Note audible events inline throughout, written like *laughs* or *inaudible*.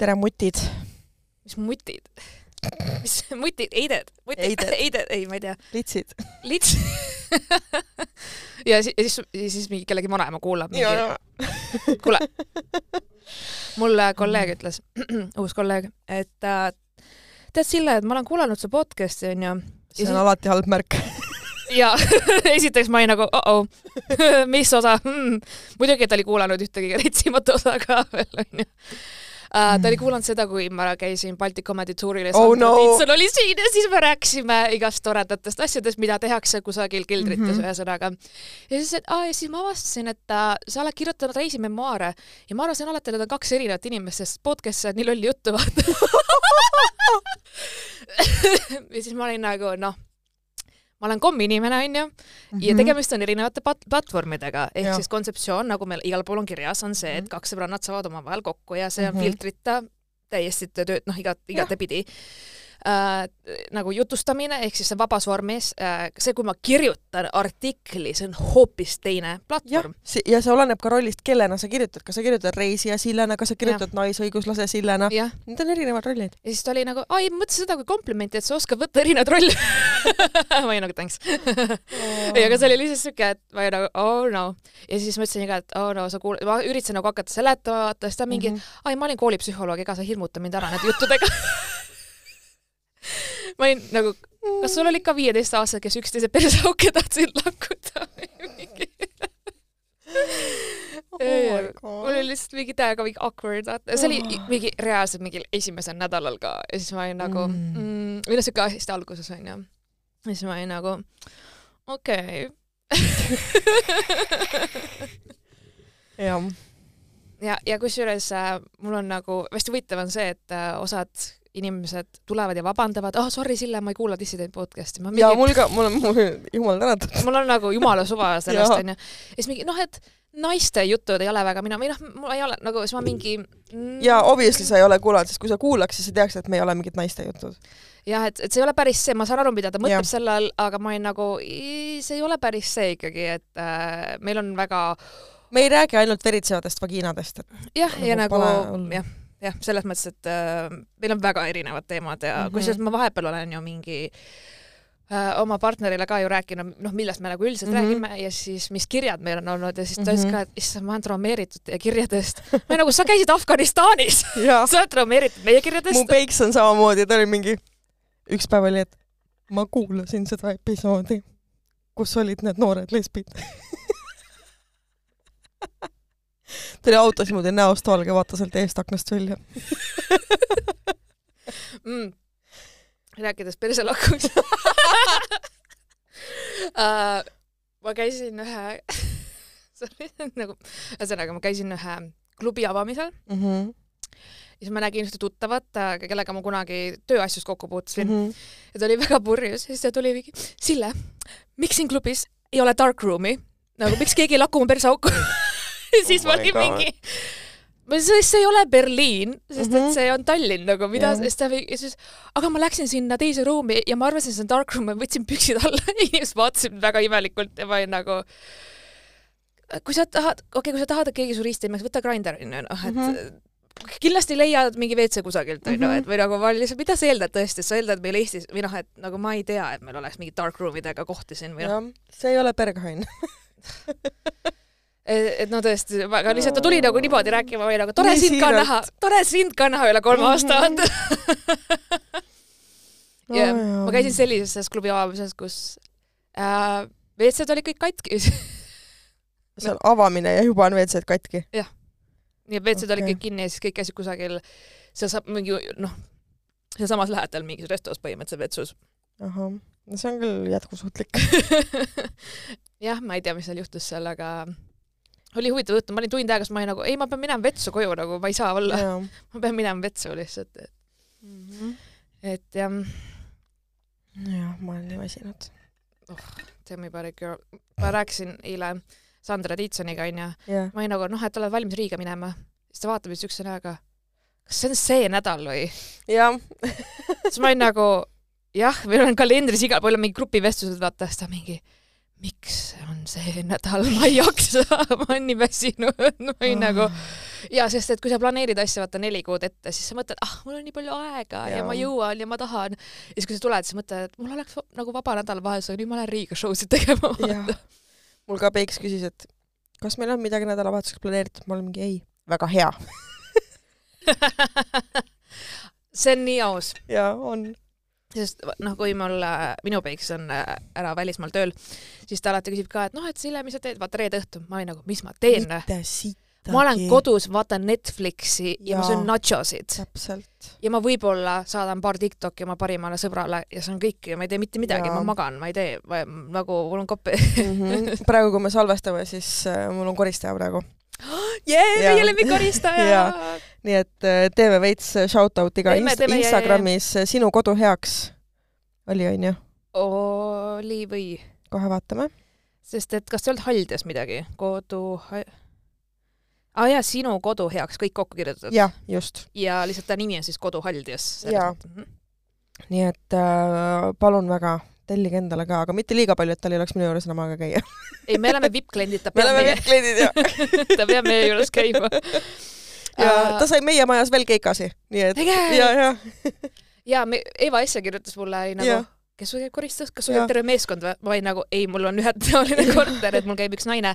tere, mutid. mis mutid? mis mutid, eided, mutid, *laughs* Eided. ei, ma ei tea, litsid. lits. *laughs* Ja siis, ja siis, siis mingi kellegi vanaema kuulab mingi, *laughs* kuule, mulle kolleeg ütles, *clears throat* uus kolleeg, et äh, tead, Sille, et ma olen kuulanud su podcast'i onju. See on alati halb märk. ja esiteks ma olin nagu oh-oh, mis osa? Hmm., muidugi ta oli kuulanud ühtegi retsimat osa ka veel onju Uh, ta oli kuulanud seda, kui ma käisin Baltic Comedy Touril ja Oh Sandra no. Tiitson oli siin ja siis me rääkisime igast toredatest asjadest, mida tehakse kusagil kildrites mm. -hmm. ühesõnaga. ja siis, et aa ja siis ma avastasin, et uh, sa oled kirjutanud teisi memuaare ja ma arvasin alati, et need on kaks erinevat inimest, sest podcast'is on nii lolli juttu vaata. *laughs* ja siis ma olin nagu noh, ma olen kommiinimene onju. Ja tegemist on erinevate pat- platvormidega, ehk Jah. siis kontseptsioon, nagu meil igal pool on kirjas, on see, et kaks sõbrannat saavad omavahel kokku ja see on Mhm. filtrita täiesti tööd, noh, igat, igatepidi äh, nagu jutustamine ehk siis see vabas vormis äh,, see, kui ma kirjutan artikli, see on hoopis teine platvorm., ja see oleneb ka rollist, kellena sa kirjutad, kas sa kirjutad reisija Sillena, kas sa kirjutad naisõiguslase Sillena, need on erinevad rollid. ja siis ta oli nagu, ai, ma mõtlesin seda kui komplimenti, et sa oskad võtta erinevaid rolle *laughs* ma olin nagu thanks ei, aga see oli lihtsalt siuke, et ma olin nagu oh no. ja siis ma ütlesin ka, et oh no sa kuul-, ma üritasin nagu hakata seletama, vaata, siis ta mingi mm. -hmm. ai, ma olin koolipsühholoog, ega sa hirmuta mind ära nende juttudega *laughs* ma olin nagu, kas sul olid ka viieteistaastased, kes üksteise perseauke tahtsid lakkuda või mingi? mul oli lihtsalt mingi täiega mingi awkward, see oli Oh. mingi reaalselt mingil esimesel nädalal ka ja siis ma olin nagu mm., mm, või noh, siuke hästi alguses onju. ja siis ma olin nagu okei okay.. jah, ja, ja kusjuures äh, mul on nagu hästi huvitav on see, et äh, osad inimesed tulevad ja vabandavad, ah oh, sorry Sille, ma ei kuula Dissident podcast'i. ja mul ka, mul on, jumal tänatud. mul on nagu jumala suva *laughs* sellest onju. ja siis mingi noh, et naiste jutud ei ole väga minu, või noh, mul ei ole nagu, siis ma mingi mm, ja obviously sa ei ole kuulanud, sest kui sa kuulaks, siis sa teaksid, et me ei ole mingid naiste jutud. jah, et, et see ei ole päris see, ma saan aru, mida ta mõtleb selle all, aga ma olin nagu, see ei ole päris see ikkagi, et äh, meil on väga me ei räägi ainult veritsevatest vagiinadest, jah, ja Nagu nagu pole hullu. jah, jah, selles mõttes, et äh, meil on väga erinevad teemad ja mm. -hmm. kusjuures ma vahepeal olen ju mingi äh, oma partnerile ka ju rääkinud, noh, millest me nagu üldiselt mm. -hmm. räägime ja siis mis kirjad meil on olnud ja siis ta ütles ka, et issand, ma olen traumeeritud teie kirjadest. ma nagu, sa käisid Afganistanis, *laughs* sa oled traumeeritud meie mu kirjadest. peiks on samamoodi, ta oli mingi, üks päev oli, et ma kuulasin seda episoodi, kus olid need noored lesbid. *laughs* ta oli autos niimoodi näost valge, vaatas sealt eest aknast välja. mm.. rääkides perselakust uh. *laughs* ma käisin ühe *laughs* nagu, ühesõnaga ma käisin ühe klubi avamisel mm. -hmm. ja siis ma nägin ühte tuttavat, kellega ma kunagi tööasjus kokku puutusin mm Mm -hmm. ja ta oli väga purjus ja siis ta tuli mingi, Sille, miks siin klubis ei ole dark room'i? nagu miks keegi ei laku mu perseauku *laughs* *laughs* siis Oh ma olin mingi sest see ei ole Berliin, sest et Mhm. see on Tallinn nagu, mida yeah., siis ta siis, aga ma läksin sinna teise ruumi ja ma arvasin, see on dark room, ma võtsin püksid alla *laughs* ja inimesed vaatasid mind väga imelikult ja ma olin nagu kui sa tahad, okei okay,, kui sa tahad, et keegi su risti ei mängiks, võta Grindr onju, noh et mm. -hmm. kindlasti leiad mingi WC kusagilt onju mm. -hmm., et või nagu ma lihtsalt, mida sa eeldad tõesti, sa eeldad meil Eestis või noh, et nagu ma ei tea, et meil oleks mingi dark room idega kohti siin või noh, see ei ole Berghain. *laughs* et no tõesti, aga lihtsalt ta tuli nagu niimoodi rääkima või nagu tore sind ka näha, tore sind ka näha üle kolme aasta Mhm. vaata. *laughs* ja ma käisin sellises klubi avamises, kus äh, WC-d olid kõik katki. see on avamine ja juba on WC-d katki. nii et WC-d olid Okei. kõik kinni ja siis kõik käisid kusagil, seal saab mingi noh, sealsamas lähedal mingis restos põhimõtteliselt vetsus. ahah, no see on küll jätkusuutlik. *laughs* jah, ma ei tea, mis seal juhtus seal, aga oli huvitav õhtu, ma olin tund aega, siis ma olin nagu ei, ma pean minema vetsu koju nagu, ma ei saa olla, *laughs* ma pean minema vetsu lihtsalt, et, et jah, jah, ma olen nii väsinud. tell me about it girl, ma rääkisin eile Sandra Tiitsoniga onju, jah, ma olin nagu noh, et oled valmis Riiga minema, siis ta vaatab mind siukse näoga, kas see on see nädal või? jah, siis ma olin nagu jah, meil on kalendris igal pool on mingi grupivestlused, vaata, siis ta mingi, miks on see nädal, *laughs* ma ei jaksa, ma olen nii väsinud, *laughs* ma olin nagu ja sest, et kui sa planeerid asja vaata neli kuud ette, siis sa mõtled, ah, mul on nii palju aega ja, ja Jaa. ma jõuan ja ma tahan. ja siis, kui sa tuled, siis mõtled, et mul oleks nagu vaba nädalavahetus, aga nüüd ma lähen Riiga show sid tegema. *laughs* mul ka Peiks küsis, et kas meil on midagi nädalavahetuseks planeeritud, ma olen mingi ei, väga hea. see on nii aus, ja on. Sest noh, kui mul, minu peiks on äh, ära välismaal tööl, siis ta alati küsib ka, et noh, et Sille, mis sa teed, vaata reede õhtu, ma olin nagu, mis ma teen, ma olen. kodus, vaatan Netflixi ja, ja ma söön nachosid. Ja ma võib-olla saadan paar Tiktoki oma parimale sõbrale ja see on kõik ja ma ei tee mitte midagi, ma magan, ma ei tee, nagu mul on kopp Mhm. praegu, kui me salvestame, siis äh, mul on koristaja praegu. *gasps* jee, meie lemmikkoristaja. *laughs* nii et äh, teeme veits shout-out'i ka Teeme, teeme, Instagramis äh, Sinu kodu heaks oli, onju? oli või, kohe vaatame. sest et kas see olnud Haldes midagi, kodu aa ah, jaa, sinu kodu heaks, kõik kokku kirjutatud. jah, just. ja lihtsalt ta nimi on siis Kodu Haldias. Jaa. nii et äh, palun väga, tellige endale ka, aga mitte liiga palju, et tal ei oleks minu juures enam aega käia. ei, me oleme vipp-kliendid, ta *laughs* me peab oleme meie, VIP-kliendid ja, *laughs* ta peab meie juures käima. Ja ta sai meie majas veel keikasi, nii et äge ja, ja, *laughs* ja me, Eva Essa kirjutas mulle ei, nagu kes sul käib koristus, kas sul käib terve meeskond või? ma olin nagu, ei, mul on ühetaoline *laughs* korter, et mul käib üks naine.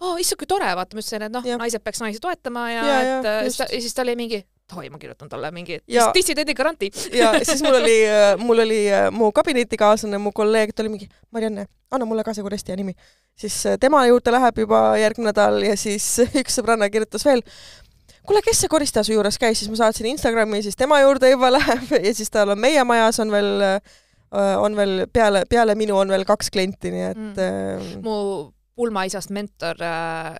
oo, issand, kui tore, vaata, ma ütlesin, et noh naised peaks naisi toetama ja, Ja, ja, ja, et äh, siis just. ja siis ta oli mingi, davai, ma kirjutan talle mingi dissidendi garantii. *laughs* ja siis mul oli, mul oli äh, mu kabinetikaaslane, mu kolleeg, ta oli mingi, Marianne, anna mulle ka see koristija nimi. siis äh, tema juurde läheb juba järgmine nädal ja siis üks sõbranna kirjutas veel, kuule, kes see koristaja su juures käis, siis ma saatsin Instagrami, siis tema juurde juba *laughs* läheb ja siis tal on meie majas on veel, on veel peale, peale minu on veel kaks klienti, nii et mm. mu pulmaisast mentor äh,,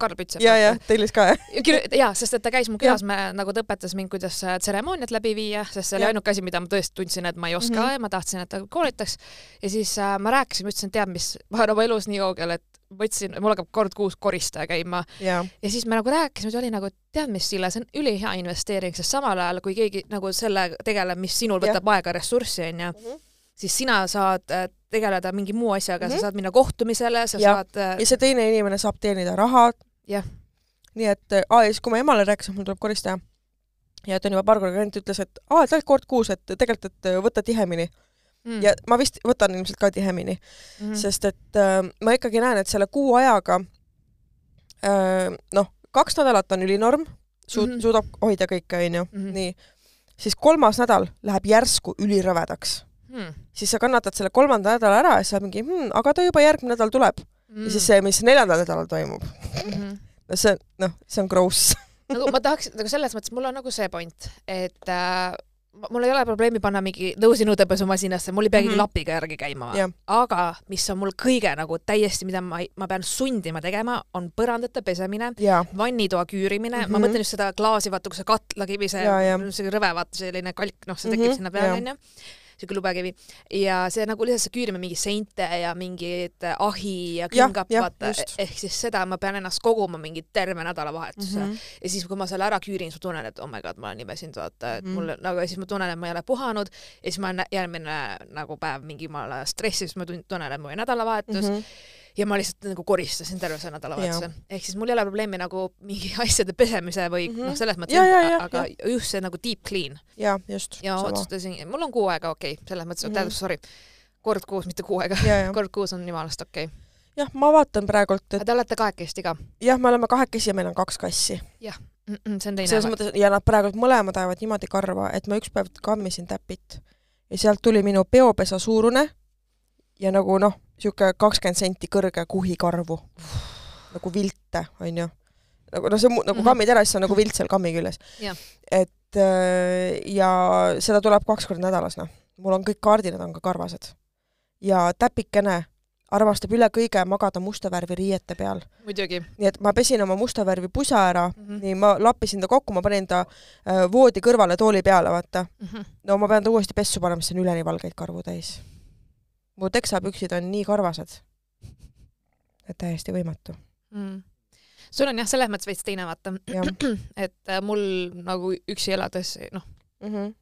Karl Pütsepp. ja, ja tellis ka jah? ja, sest et ta käis mu külas, me nagu ta õpetas mind, kuidas äh, tseremooniat läbi viia, sest see oli ainuke asi, mida ma tõesti tundsin, et ma ei oska mm. -hmm. ja ma tahtsin, et ta koolitaks. ja siis äh, ma rääkisin, ma ütlesin, tead mis, ma olen oma elus nii kaugel, et võtsin, mul hakkab kord kuus koristaja käima ja, ja siis me nagu rääkisime, see oli nagu, tead mis, Sille, see on ülihea investeering, sest samal ajal, kui keegi nagu selle tegeleb, mis sinul võtab aega, ressurssi, onju, Mhm. Siis sina saad äh, tegeleda mingi muu asjaga mm, -hmm. Mhm. sa saad minna kohtumisele, sa Jah. saad äh, ja see teine inimene saab teenida raha. Jah. nii et, aa ja siis, kui ma emale rääkisin, et mul tuleb koristaja ja ta on juba paar korda käinud, ütles, et aa, et ainult kord kuus, et tegelikult, et äh, võta tihemini mm, ja ma vist võtan ilmselt ka tihemini mm, mm., sest et äh, ma ikkagi näen, et selle kuu ajaga äh, noh, kaks nädalat on ülinorm, suud- mm, Mhm. -hmm. suudab hoida kõike, onju, Mhm. nii, siis kolmas nädal läheb järsku ülirõvedaks. Mm, siis sa kannatad selle kolmanda nädala ära ja siis sa oled mingi hmm,, aga ta juba järgmine nädal tuleb mm.. ja siis see, mis neljandal nädalal toimub, mm -hmm. no see, noh, see on gross. *laughs* nagu ma tahaks, nagu selles mõttes mul on nagu see point, et äh, mul ei ole probleemi panna mingi tõusi nõudepesumasinasse, mul ei pea keegi Mhm. lapiga järgi käima Jah.. aga mis on mul kõige nagu täiesti, mida ma, ma pean sundima tegema, on põrandate pesemine, jaa, vannitoa küürimine mm, -hmm. ma Mhm. mõtlen just seda klaasi, vaata kui see katlakivi, see jah. see rõve, vaata selline kalk, noh, see tekib Mhm, sinna peale onju siuke lubekivi ja see nagu lihtsalt küürime mingi seinte ja mingid ahi ja jah, vaata just., ehk siis seda ma pean ennast koguma mingi terve nädalavahetuse mm. -hmm. ja siis, kui ma selle ära küürin, siis ma tunnen, et oh my god, ma olen nii väsinud, vaata, et Mhm. mul nagu ja siis ma tunnen, et ma ei ole puhanud ja siis ma olen järgmine nagu päev mingi ma olen stressis, ma tun- tunnen, et mul on nädalavahetus mm. -hmm. Ja ma lihtsalt nagu koristasin terve see nädalavahetuse. ehk siis mul ei ole probleemi nagu mingi *laughs* asjade pesemise või mm. -hmm. noh, selles mõttes Ja, ja, ja, aga just see nagu deep clean jaa, just. ja otsustasin, mul on kuu aega okei okay,, selles mõttes mm. -hmm. tähendab sorry, kord kuus, mitte kuu aega, ja, ja, kord kuus on jumalast okei okay.. jah, ma vaatan praegult, et aga te olete kahekesti ka jah, me oleme kahekesi ja meil on kaks kassi. mm? -mm, see on teine selles. mõttes ja nad praegult mõlemad ajavad niimoodi karva, et ma üks päev kammisin täpit ja sealt tuli minu peopesa suurune ja nagu noh, sihuke kakskümmend senti kõrge kuhikarvu nagu vilte, onju. nagu noh, see on nagu Mhm. kammid ära, siis on nagu vilt seal kammi küljes Jah.. et äh, ja seda tuleb kaks korda nädalas, noh. mul on kõik kaardinad on ka karvased. ja täpikene armastab üle kõige magada musta värvi riiete peal. muidugi nii et ma pesin oma musta värvi pusa ära mm. -hmm. nii ma lappisin ta kokku, ma panin ta äh, voodi kõrvale tooli peale, vaata. Mm -hmm. no ma pean ta uuesti pessu panema, sest see on üleni valgeid karvu täis. Mu teksapüksid on nii karvased, et täiesti võimatu. mm. sul on jah, selles mõttes veits teine vaata, *clears throat* et äh, mul nagu üksi elades noh, mm. -hmm.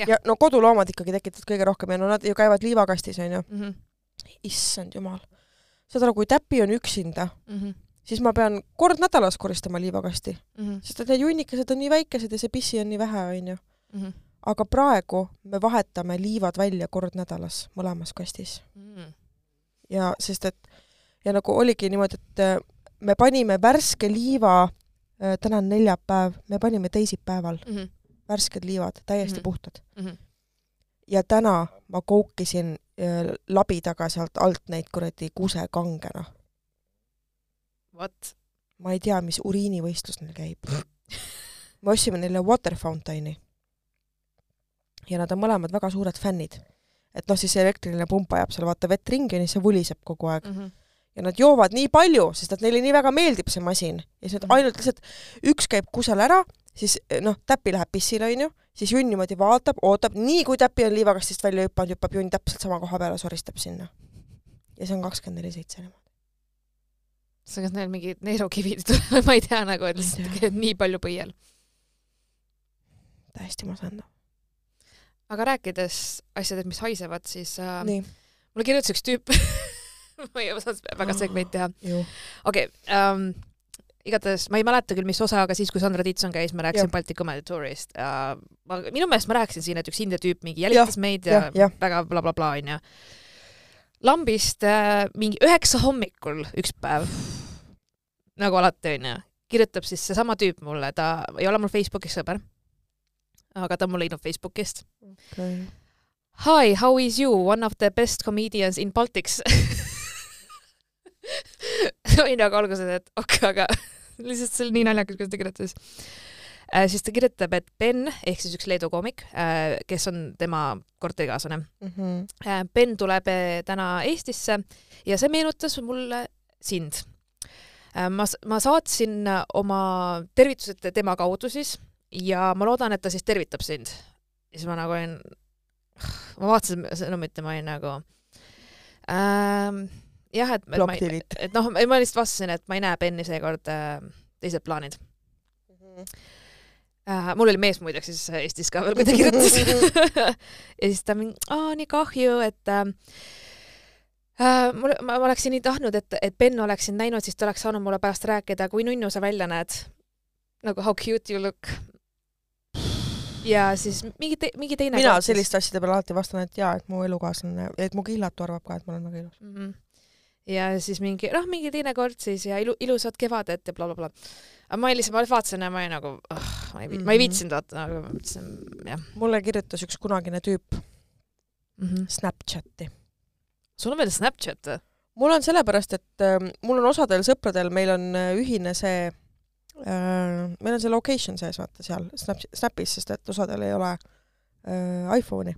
Jah. ja no koduloomad ikkagi tekitavad kõige rohkem ja no nad ju käivad liivakastis onju mm -hmm. issand jumal. saad aru, kui täpi on üksinda mm, -hmm. siis ma pean kord nädalas koristama liivakasti mm, -hmm. sest et need junnikesed on nii väikesed ja see pissi on nii vähe, onju. mm -hmm. Aga praegu me vahetame liivad välja kord nädalas mõlemas kastis. mm -hmm. ja sest et ja nagu oligi niimoodi, et äh, me panime värske liiva, äh, täna on neljapäev, me panime teisipäeval mm -hmm. värsked liivad, täiesti Mhm. puhtad. mm -hmm. ja täna ma koukisin äh, labidaga sealt alt neid kuradi kusekange, noh. vot. ma ei tea, mis uriinivõistlus neil käib. me ostsime neile water fountain'i. Ja nad on mõlemad väga suured fännid. et noh, siis see elektriline pump ajab seal vaata vett ringi ja siis see vuliseb kogu aeg. mm. -hmm. ja nad joovad nii palju, sest et neile nii väga meeldib see masin ja siis nad Mhm. ainult lihtsalt, üks käib kusagil ära, siis noh, täpi läheb pissile, onju, siis junn niimoodi vaatab, ootab, nii kui täpi on liivakastist välja hüpanud, hüppab junn täpselt sama koha peale, soristab sinna. ja see on kakskümmend neli seitse niimoodi. see, kas neil mingid neerukivid tulevad, *laughs* ma ei tea nagu, et lihtsalt nii palju põiel. täiesti masendav. Aga rääkides asjadest, mis haisevad, siis äh, nii, mulle kirjutas üks tüüp *laughs* ma ei osanud väga segmeid teha. okei okay, um, igatahes ma ei mäleta küll, mis osa, aga siis, kui Sandra Tiitson käis, ma rääkisin Jah. Baltic Comedy Tourist ja ma, minu meelest ma rääkisin siin, et üks India tüüp mingi jälitas Jah, meid ja, jah. väga blablabla onju. lambist äh, mingi üheksa hommikul üks päev, nagu alati onju, kirjutab siis seesama tüüp mulle, ta ei ole mul Facebookis sõber, aga ta on mul leidnud Facebookist. Okay. Hi, how is you? One of the best comedians in Baltics *laughs* olin nagu alguses, et okei okay,, aga *laughs* lihtsalt see oli nii naljakas, kuidas ta kirjutas äh,. siis ta kirjutab, et Ben ehk siis üks Leedu koomik äh,, kes on tema korterikaaslane Mm -hmm. äh,, Ben tuleb äh, täna Eestisse ja see meenutas mulle sind äh,. ma, ma saatsin äh, oma tervitused tema kaudu siis ja ma loodan, et ta siis tervitab sind. ja siis ma nagu olin, ma vaatasin sõnumit ja ma olin nagu ähm, jah, et, et ei, et noh, ma lihtsalt vastasin, et ma ei näe Beni seekord äh, teised plaanid äh,. mul oli mees muideks siis Eestis ka veel, kui ta kirjutas *laughs* ja siis ta mingi, aa nii kahju, et äh, äh, mul, ma, ma oleksin nii tahtnud, et, et Ben oleks sind näinud, siis ta oleks saanud mulle pärast rääkida, kui nunnu sa välja näed. nagu how cute you look. Ja siis mingi te,, mingi teine mina siis- selliste asjade peale alati vastan, et jaa, et mu elukaaslane, et mu killatu arvab ka, et ma olen väga ilus. mm. -hmm. ja siis mingi, noh, mingi teine kord siis ja ilu, ilusat kevadet ja blablabla bla,. aga ma lihtsalt, ma vaatasin ja ma olin nagu oh,, ma ei vi-, ma ei Mhm. viitsinud vaata, aga ma mõtlesin, jah mulle kirjutas üks kunagine tüüp mm -hmm.. Snapchati. sul on veel Snapchat või? mul on sellepärast, et äh, mul on osadel sõpradel, meil on äh, ühine see meil on see location sees, vaata seal Snap, Snapis, sest et osadel ei ole äh, iPhone'i.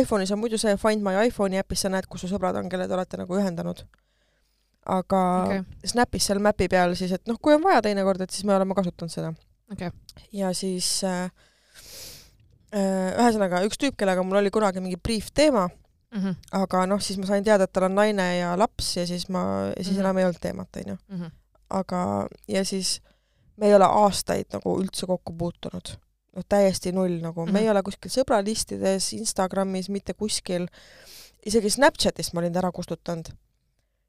iPhone'is on muidu see Find My iPhone'i äpis sa näed, kus su sõbrad on, kelle te olete nagu ühendanud. aga okay., Snapis seal mäpi peal siis, et noh, kui on vaja teinekord, et siis me oleme kasutanud seda. okei. ja siis äh, äh, ühesõnaga üks tüüp, kellega mul oli kunagi mingi briif teema, Mhm, aga noh, siis ma sain teada, et tal on naine ja laps ja siis ma, siis Mhm. enam ei olnud teemat, onju. mhm. aga, ja siis me ei ole aastaid nagu üldse kokku puutunud. noh, täiesti null nagu mm, -hmm. me Mhm. ei ole kuskil sõbralistides, Instagramis, mitte kuskil. isegi Snapchatist ma olin ta ära kustutanud.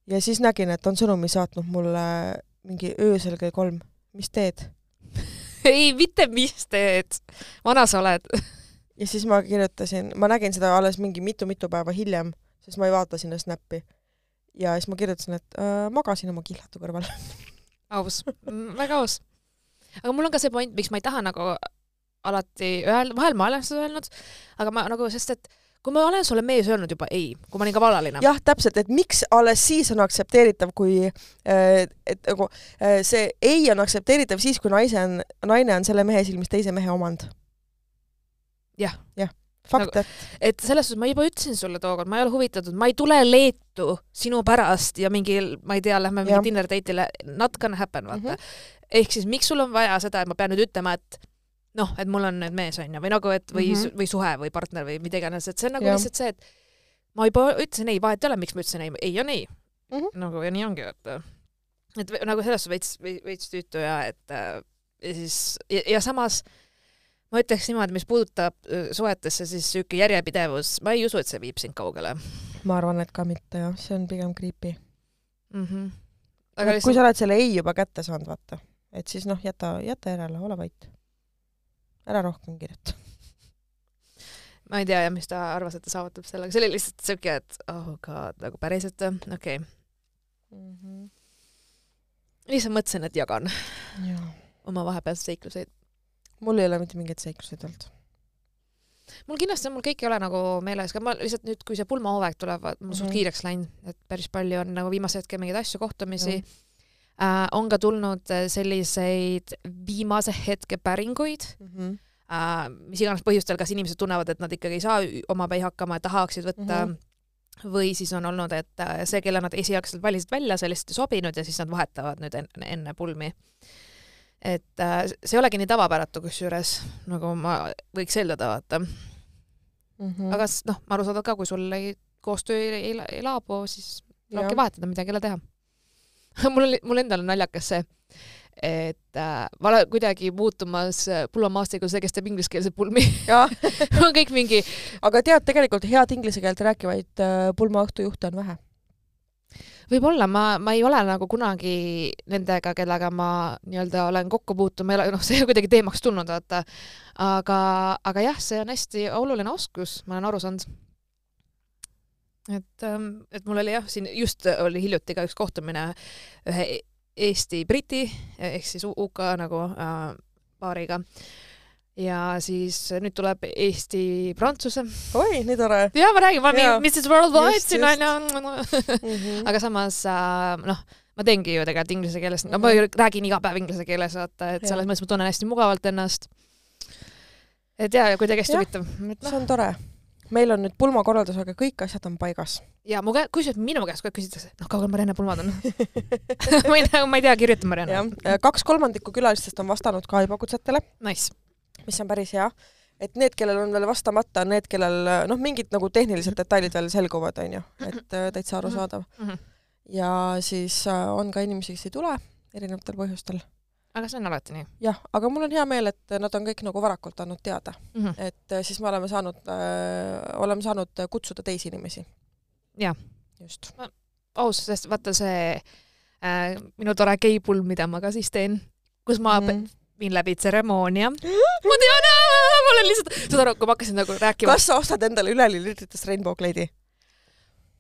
ja siis nägin, et on sõnumi saatnud mulle mingi öösel kell kolm. mis teed? *laughs* ei, mitte mis teed, vana sa oled. ja siis ma kirjutasin, ma nägin seda alles mingi mitu-mitu päeva hiljem, sest ma ei vaata sinna Snappi. ja siis ma kirjutasin, et äh, magasin oma killatu kõrval aus, väga aus. Aga mul on ka see point, miks ma ei taha nagu alati öelda, vahel ma olen seda öelnud, aga ma nagu, sest et kui ma olen sulle mees öelnud juba ei, kui ma olin ka vallaline. jah, täpselt, et miks alles siis on aktsepteeritav, kui äh, et nagu äh, see ei on aktsepteeritav siis, kui naise on, naine on selle mehe silmis teise mehe omand. Jah. jah, fakt Nagu- nagu..., et selles suhtes ma juba ütlesin sulle tookord, ma ei ole huvitatud, ma ei tule Leetu sinu pärast ja mingil, ma ei tea, lähme mingi dinner date'ile, not gonna happen, vaata mm. -hmm. Ehk siis miks sul on vaja seda, et ma pean nüüd ütlema, et noh, et mul on nüüd mees onju või nagu, et või mm. -hmm. või suhe või partner või mida iganes, et see on nagu Jah. lihtsalt see, et ma juba ütlesin ei, vahet ei ole, miks ma ütlesin ei, ei on ei mm. -hmm. nagu ja nii ongi, et ve- nagu selles veits, veits tüütu ja et äh, ja siis ja, ja samas ma ütleks niimoodi, mis puudutab äh, suhetesse, siis sihuke järjepidevus, ma ei usu, et see viib sind kaugele. ma arvan, et ka mitte jah, see on pigem creepy. mm. -hmm. aga kui lihtsalt sa oled selle ei juba kätte saanud, vaata, et siis noh, jäta, jäta järele, ole vait. ära rohkem kirjuta. ma ei tea jah, mis ta arvas, et ta saavutab sellega, see oli lihtsalt siuke, et oh god, nagu päriselt, okei okay.. lihtsalt mõtlesin, et jagan jaa. oma vahepealseid seikluseid. mul ei ole mitte mingeid seikluseid olnud. mul kindlasti on, mul kõik ei ole nagu meeles, aga ma lihtsalt nüüd, kui see pulmahooaeg tuleb, mul mm -hmm. suht Mhm. kiireks läinud, et päris palju on nagu viimasel hetkel mingeid asju, kohtumisi mm.. Äh, on ka tulnud äh, selliseid viimase hetke päringuid äh,, mis iganes põhjustel, kas inimesed tunnevad, et nad ikkagi ei saa omapäi hakkama ja tahaksid võtta mm. -hmm. või siis on olnud, et äh, see, kelle nad esialgselt valisid välja, see lihtsalt ei sobinud ja siis nad vahetavad nüüd enne, enne pulmi. et äh, see ei olegi nii tavapäratu, kusjuures nagu ma võiks eeldada, vaata. Mhm. aga s- noh, arusaadav ka, kui sul ei, koostöö ei, ei, ei laabu, siis tulebki vahetada, midagi ei ole teha. *laughs* mul oli, mul endal on naljakas see, et äh, ma olen kuidagi muutumas äh, pulmamaastikul see, kes teeb ingliskeelse pulmi. *laughs* on kõik mingi, aga tead, tegelikult head inglise keelt rääkivaid äh, pulmaõhtujuhte on vähe. võib-olla ma, ma ei ole nagu kunagi nendega, kellega ma nii-öelda olen kokku puutunud, ma ei ole, noh, see ei ole kuidagi teemaks tulnud, vaata. aga, aga jah, see on hästi oluline oskus, ma olen aru saanud. et, et mul oli jah, siin just oli hiljuti ka üks kohtumine ühe Eesti-Briti ehk siis UK nagu äh, paariga. ja siis nüüd tuleb Eesti-Prantsuse. oi, nii tore ja ma räägin, ma olen Mrs Worldwide siin onju. -hmm. aga samas äh, noh, ma teengi ju tegelikult inglise keeles, no ma räägin iga päev inglise keeles, vaata, et selles mõttes ma tunnen hästi mugavalt ennast. et ja, kuidagi hästi huvitav. see on tore. Meil on nüüd pulmakorraldusega kõik asjad on paigas. ja mu käe, kusjuures minu käest kogu aeg küsitakse, noh, kaugel Marianne pulmad on? *laughs* *laughs* ma ei tea, ma ei tea, kirjuta Marianne kaks kolmandikku külalistest on vastanud ka juba kutsetele, Nice. mis on päris hea. et need, kellel on veel vastamata, on need, kellel noh, mingid nagu tehnilised detailid veel selguvad, onju, et äh, täitsa arusaadav. Mhm. ja siis äh, on ka inimesi, kes ei tule erinevatel põhjustel. Aga see on alati nii jah, aga mul on hea meel, et nad on kõik nagu varakult andnud teada, mm. -hmm. et äh, siis me oleme saanud äh,, oleme saanud äh, kutsuda teisi inimesi. Jah.. just. aus, sest vaata see äh, minu tore geipulm, mida ma ka siis teen, kus ma mm. Mhm. viin läbi tseremoonia. ma tean, ma olen lihtsalt, saad aru, kui ma hakkasin nagu rääkima kas sa ostad endale üleliitritest Rainbow Glade'i?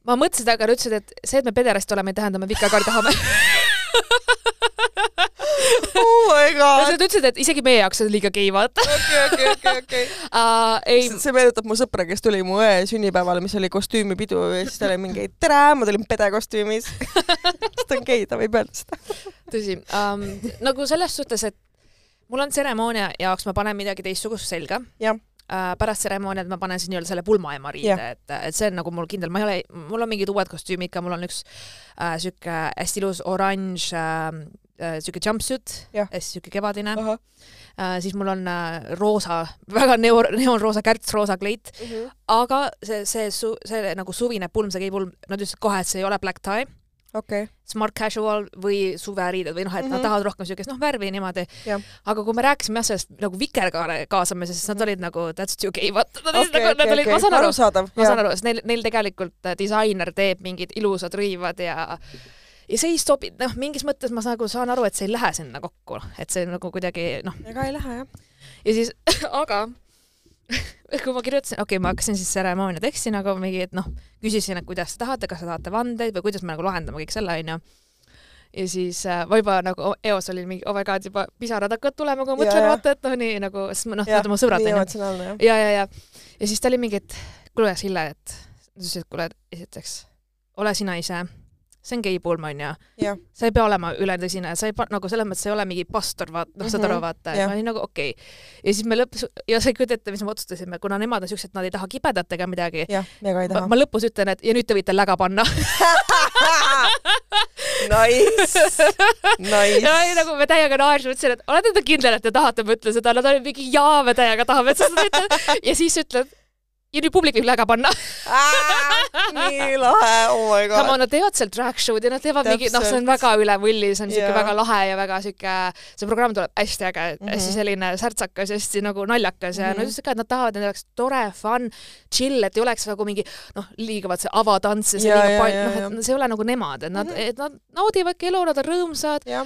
ma mõtlesin aga nad ütlesid, et see, et me pederast oleme, ei tähenda, me vikakaari tahame. *laughs* oh my god. Nad ütlesid, et isegi meie jaoks on liiga gei, vaata okei, okei, okei, okei. uh,. ei, see meenutab mu sõpra, kes tuli mu õe sünnipäevale, mis oli kostüümipidu ja siis ta oli mingi tere, ma tulin pede kostüümis. *laughs* ta on gei, ta võib öelda seda. tõsi um,, nagu selles suhtes, et mul on tseremoonia jaoks, ma panen midagi teistsugust selga. Jah. Uh, pärast tseremooniat ma panen siis nii-öelda selle pulmaema riide Jah., et, et see on nagu mul kindel, ma ei ole, mul on mingid uued kostüümid ka, mul on üks uh, sihuke hästi ilus oranž uh, sihuke jumpsuit, hästi sihuke kevadine. Uh,, siis mul on uh, roosa, väga neo, neoonroosa kärts, roosa kleit, aga see, see see nagu suvine pulm, see geipulm, nad ütlesid kohe, et see ei ole black tie, okei, smart casual või suveriided või noh, et mm -hmm. nad Mhm. tahavad rohkem siukest noh, värvi niimoodi. Aga kui me rääkisime jah sellest nagu vikerkaare kaasamisest, siis nad olid nagu that's too gay, vaata, nad olid okei, nagu, nad okei, olid, okei. ma, saan aru, ma saan aru, sest neil, neil tegelikult äh, disainer teeb mingid ilusad rõivad ja ja see ei sobi, noh, mingis mõttes ma nagu saan aru, et see ei lähe sinna kokku, et see nagu kuidagi noh, ega ei lähe jah. ja siis, *laughs* aga *laughs* kui ma kirjutasin, okei okay,, ma hakkasin siis tseremoonia teksti nagu mingi, et noh, küsisin, et kuidas te tahate, kas te tahate vandeid või kuidas me nagu lahendame kõik selle, onju. ja siis äh, ma juba nagu eos oli mingi oh my god, juba pisarad hakkavad tulema, kui ma Ja, mõtlen, ja. vaata, et noh, nii nagu, sest noh, need on mu sõbrad, onju. jah. ja, ja, ja, ja siis ta oli mingi, et kuule, Sille, et ta ütles, et kuule, esiteks ole sina ise, see on geipulm onju Jah., sa ei pea olema ületõsine, sa ei pa- nagu selles mõttes, sa ei ole mingi pastor, vaata, noh, saad aru, Mhm, vaata, ma olin nagu okei okay.. ja siis me lõpus ja ei kujuta ette, mis me otsustasime, kuna nemad on siuksed, nad ei taha kibedat ega midagi. Ma, ma lõpus ütlen, et ja nüüd te võite läga panna. *laughs* Nice, ja ei, nice. nagu me täiega naersime, ütlesin, et olete te kindel, et te tahate, ma ütlen seda, nad olid mingi jaa, me täiega tahame, et sa seda ütled. ja siis ütled, ja nüüd publik võib läga panna nii lahe, oh my god. Come on, nad teevad seal drag show'd ja nad teevad mingi, noh, see on väga üle võlli, see on siuke Jaa. väga lahe ja väga siuke, see programm tuleb hästi äge mm, Mhm. -hmm. hästi selline särtsakas hästi nagu naljakas ja mm -hmm. Mhm. nad ütlesid ka, et nad tahavad, et oleks tore, fun, chill, et ei oleks nagu mingi noh, liiga vaat see avatants ja see Jaa, liiga palju, jaa, noh, et see ei ole nagu nemad, et nad mm, Mhm. -hmm. et nad naudivadki elu, nad on rõõmsad jah,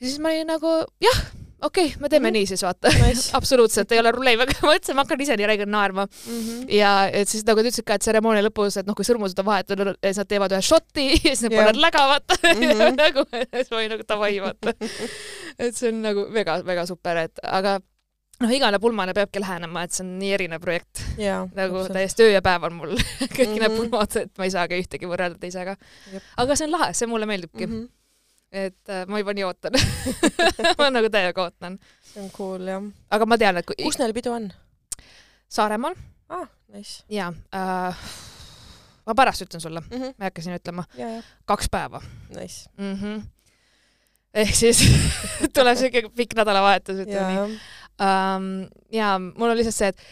ja siis ma olin nagu jah, okei okay,, me teeme mm. -hmm. nii siis vaata nice *laughs* absoluutselt ei ole probleemi, aga ma mõtlesin, ma hakkan ise nii räigelt naerma mm. -hmm. ja et siis nagu ta ütles ka, et tseremoonia lõpus, et noh, kui sõrmused on vahetatud, siis nad teevad ühe šoti *laughs* ja siis nad Jah. panevad läga, vaata mm. -hmm. nagu, siis ma olin nagu davai, vaata. et see on nagu väga-väga super, et aga noh, igale pulmale peabki lähenema, et see on nii erinev projekt, jaa, nagu täiesti öö ja päev on mul kõik mm -hmm. need pulmad, et ma ei saagi ühtegi võrrelda teisega aga see on lahe, see mulle meeldibki mm. -hmm. Et äh, ma juba nii ootan *laughs* ma nagu täiega ootan. see on cool jah. aga ma tean, et kui kus neil pidu on Saaremaal ah,? Nice ja äh, ma pärast ütlen sulle, mm. -hmm. ma ei hakka siin ütlema, kaks päeva nice. mm. -hmm. ehk siis *laughs* tuleb siuke pikk nädalavahetus, ütleme nii., um, ja mul on lihtsalt see, et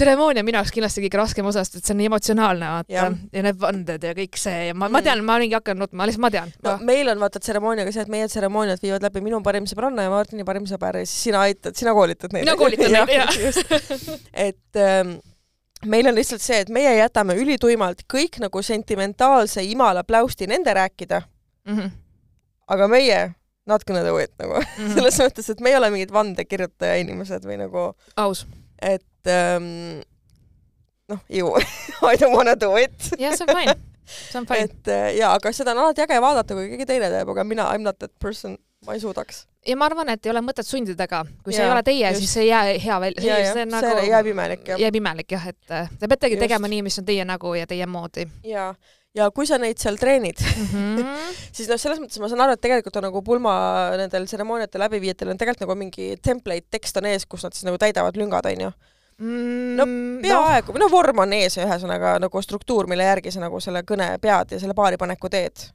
tseremoonia on minu jaoks kindlasti kõige raskem osa, sest et see on nii emotsionaalne, vaata Jah., ja need vanded ja kõik see ja ma, ma Mm. tean, ma olingi hakanud nutma, lihtsalt ma tean no meil on vaata tseremooniaga see, et meie tseremooniat viivad läbi minu parim sõbranna ja Martini parim sõber ja siis sina aitad, sina koolitad neid. Mina koolitan neid, *laughs* jah. just. et ähm, meil on lihtsalt see, et meie jätame ülituimalt kõik nagu sentimentaalse imala pläusti nende rääkida, mm. -hmm. aga meie not gonna do it nagu Mm -hmm. *laughs* selles mõttes, et me ei ole mingid vandekirjutaja inimesed või nagu, aus. et ähm, noh, ju *laughs* I don't wanna do it. jah, see on fine, see on fine. et äh, jaa, aga seda on alati äge vaadata, kui keegi teine teeb, aga mina, I m not that person, ma ei suudaks. ja ma arvan, et ei ole mõtet sundida ka, kui see Jaa, ei ole teie, siis see ei jää hea välja, ja, ja see on see nagu jääb imelik jah. jääb imelik jah, et äh, te peategi Just. tegema nii, mis on teie nägu ja teie moodi ja, ja kui sa neid seal treenid, mm. -hmm. siis noh, selles mõttes ma saan aru, et tegelikult on nagu pulma nendel tseremooniate läbiviijatel on tegelikult nagu mingi template tekst on ees, kus nad siis nagu täidavad lüngad, onju. No no, peaaegu, no vorm on ees ühesõnaga nagu struktuur, mille järgi sa nagu selle kõne pead ja selle paaripaneku teed.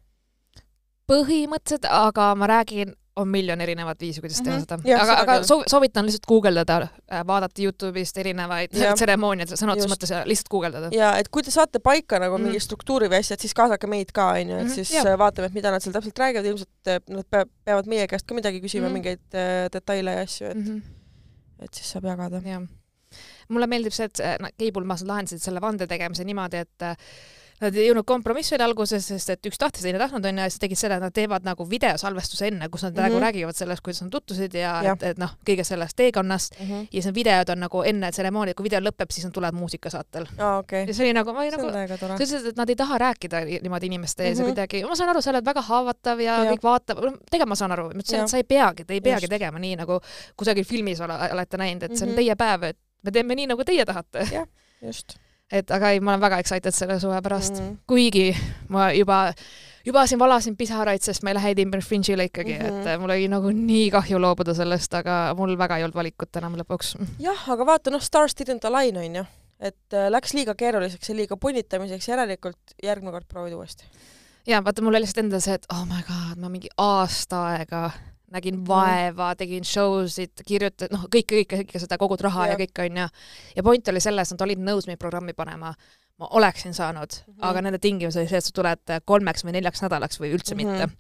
põhimõtteliselt, aga ma räägin, on miljon erinevat viisi, kuidas teha Mhm. seda. Jah, aga, seda aga küll. soov-, soovitan lihtsalt guugeldada, vaadata Youtube'ist erinevaid *laughs* tseremooniaid sõna otseses mõttes ja lihtsalt guugeldada. ja et kui te saate paika nagu Mhm. mingi struktuuri või asja, et siis kaasake meid ka, onju, et Mhm, siis jah. äh, vaatame, et mida nad seal täpselt räägivad, ilmselt äh, nad pe- peavad meie käest ka midagi küsima, Mhm. mingeid äh, detaile ja asju, et, -hmm. et siis saab jagada. jah. Mulle meeldib see, et äh, nad Keibulmas lahendasid selle vande tegemise niimoodi, et äh, Nad ei jõudnud kompromissile alguses, sest et üks tahtis, teine ei tahtnud onju ja siis tegid seda, et nad teevad nagu videosalvestuse enne, kus nad mm -hmm. nagu Mhm. räägivad sellest, kuidas nad tutvusid ja Jah. et, et noh, kõigest sellest teekonnast Mhm. ja siis need videod on nagu enne tseremooniat, kui video lõpeb, siis nad tulevad muusikasaatel. aa, okei ja. see oli nagu, ma on nagu, sa. ütlesid, et nad ei taha rääkida niimoodi inimeste ees mm Mhm. -hmm. ja kuidagi, ma saan aru, sa oled väga haavatav ja, Jah. kõik vaatavad, tegelikult ma saan aru, ma ütlesin, et sa ei peagi, te ei peagi Just. tegema nii nagu kusagil filmis ole, olete näinud, et see on Mhm. teie päev, et me teeme nii, nagu teie tahate. just et aga ei, ma olen väga excited selle suve pärast mm, Mhm. -hmm. kuigi ma juba juba siin valasin pisaraid, sest ma ei lähe Edinburgh Fringe'ile ikkagi mm, Mhm. -hmm. et mul oli nagu nii kahju loobuda sellest, aga mul väga ei olnud valikut enam lõpuks. jah, aga vaata noh, stars didn't align onju, et äh, läks liiga keeruliseks ja liiga punnitamiseks, järelikult järgmine kord proovid uuesti. ja vaata, mul oli lihtsalt endal see, et oh my god, ma mingi aasta aega nägin vaeva, tegin show sid, kirjutasin, noh, kõike, kõike, kõike seda, kogud raha ja, ja kõik onju. ja point oli selles, nad olid nõus meid programmi panema. ma oleksin saanud mm, Mhm. -hmm. aga nende tingimus oli see, et sa tuled kolmeks või neljaks nädalaks või üldse mm Mhm. -hmm. mitte.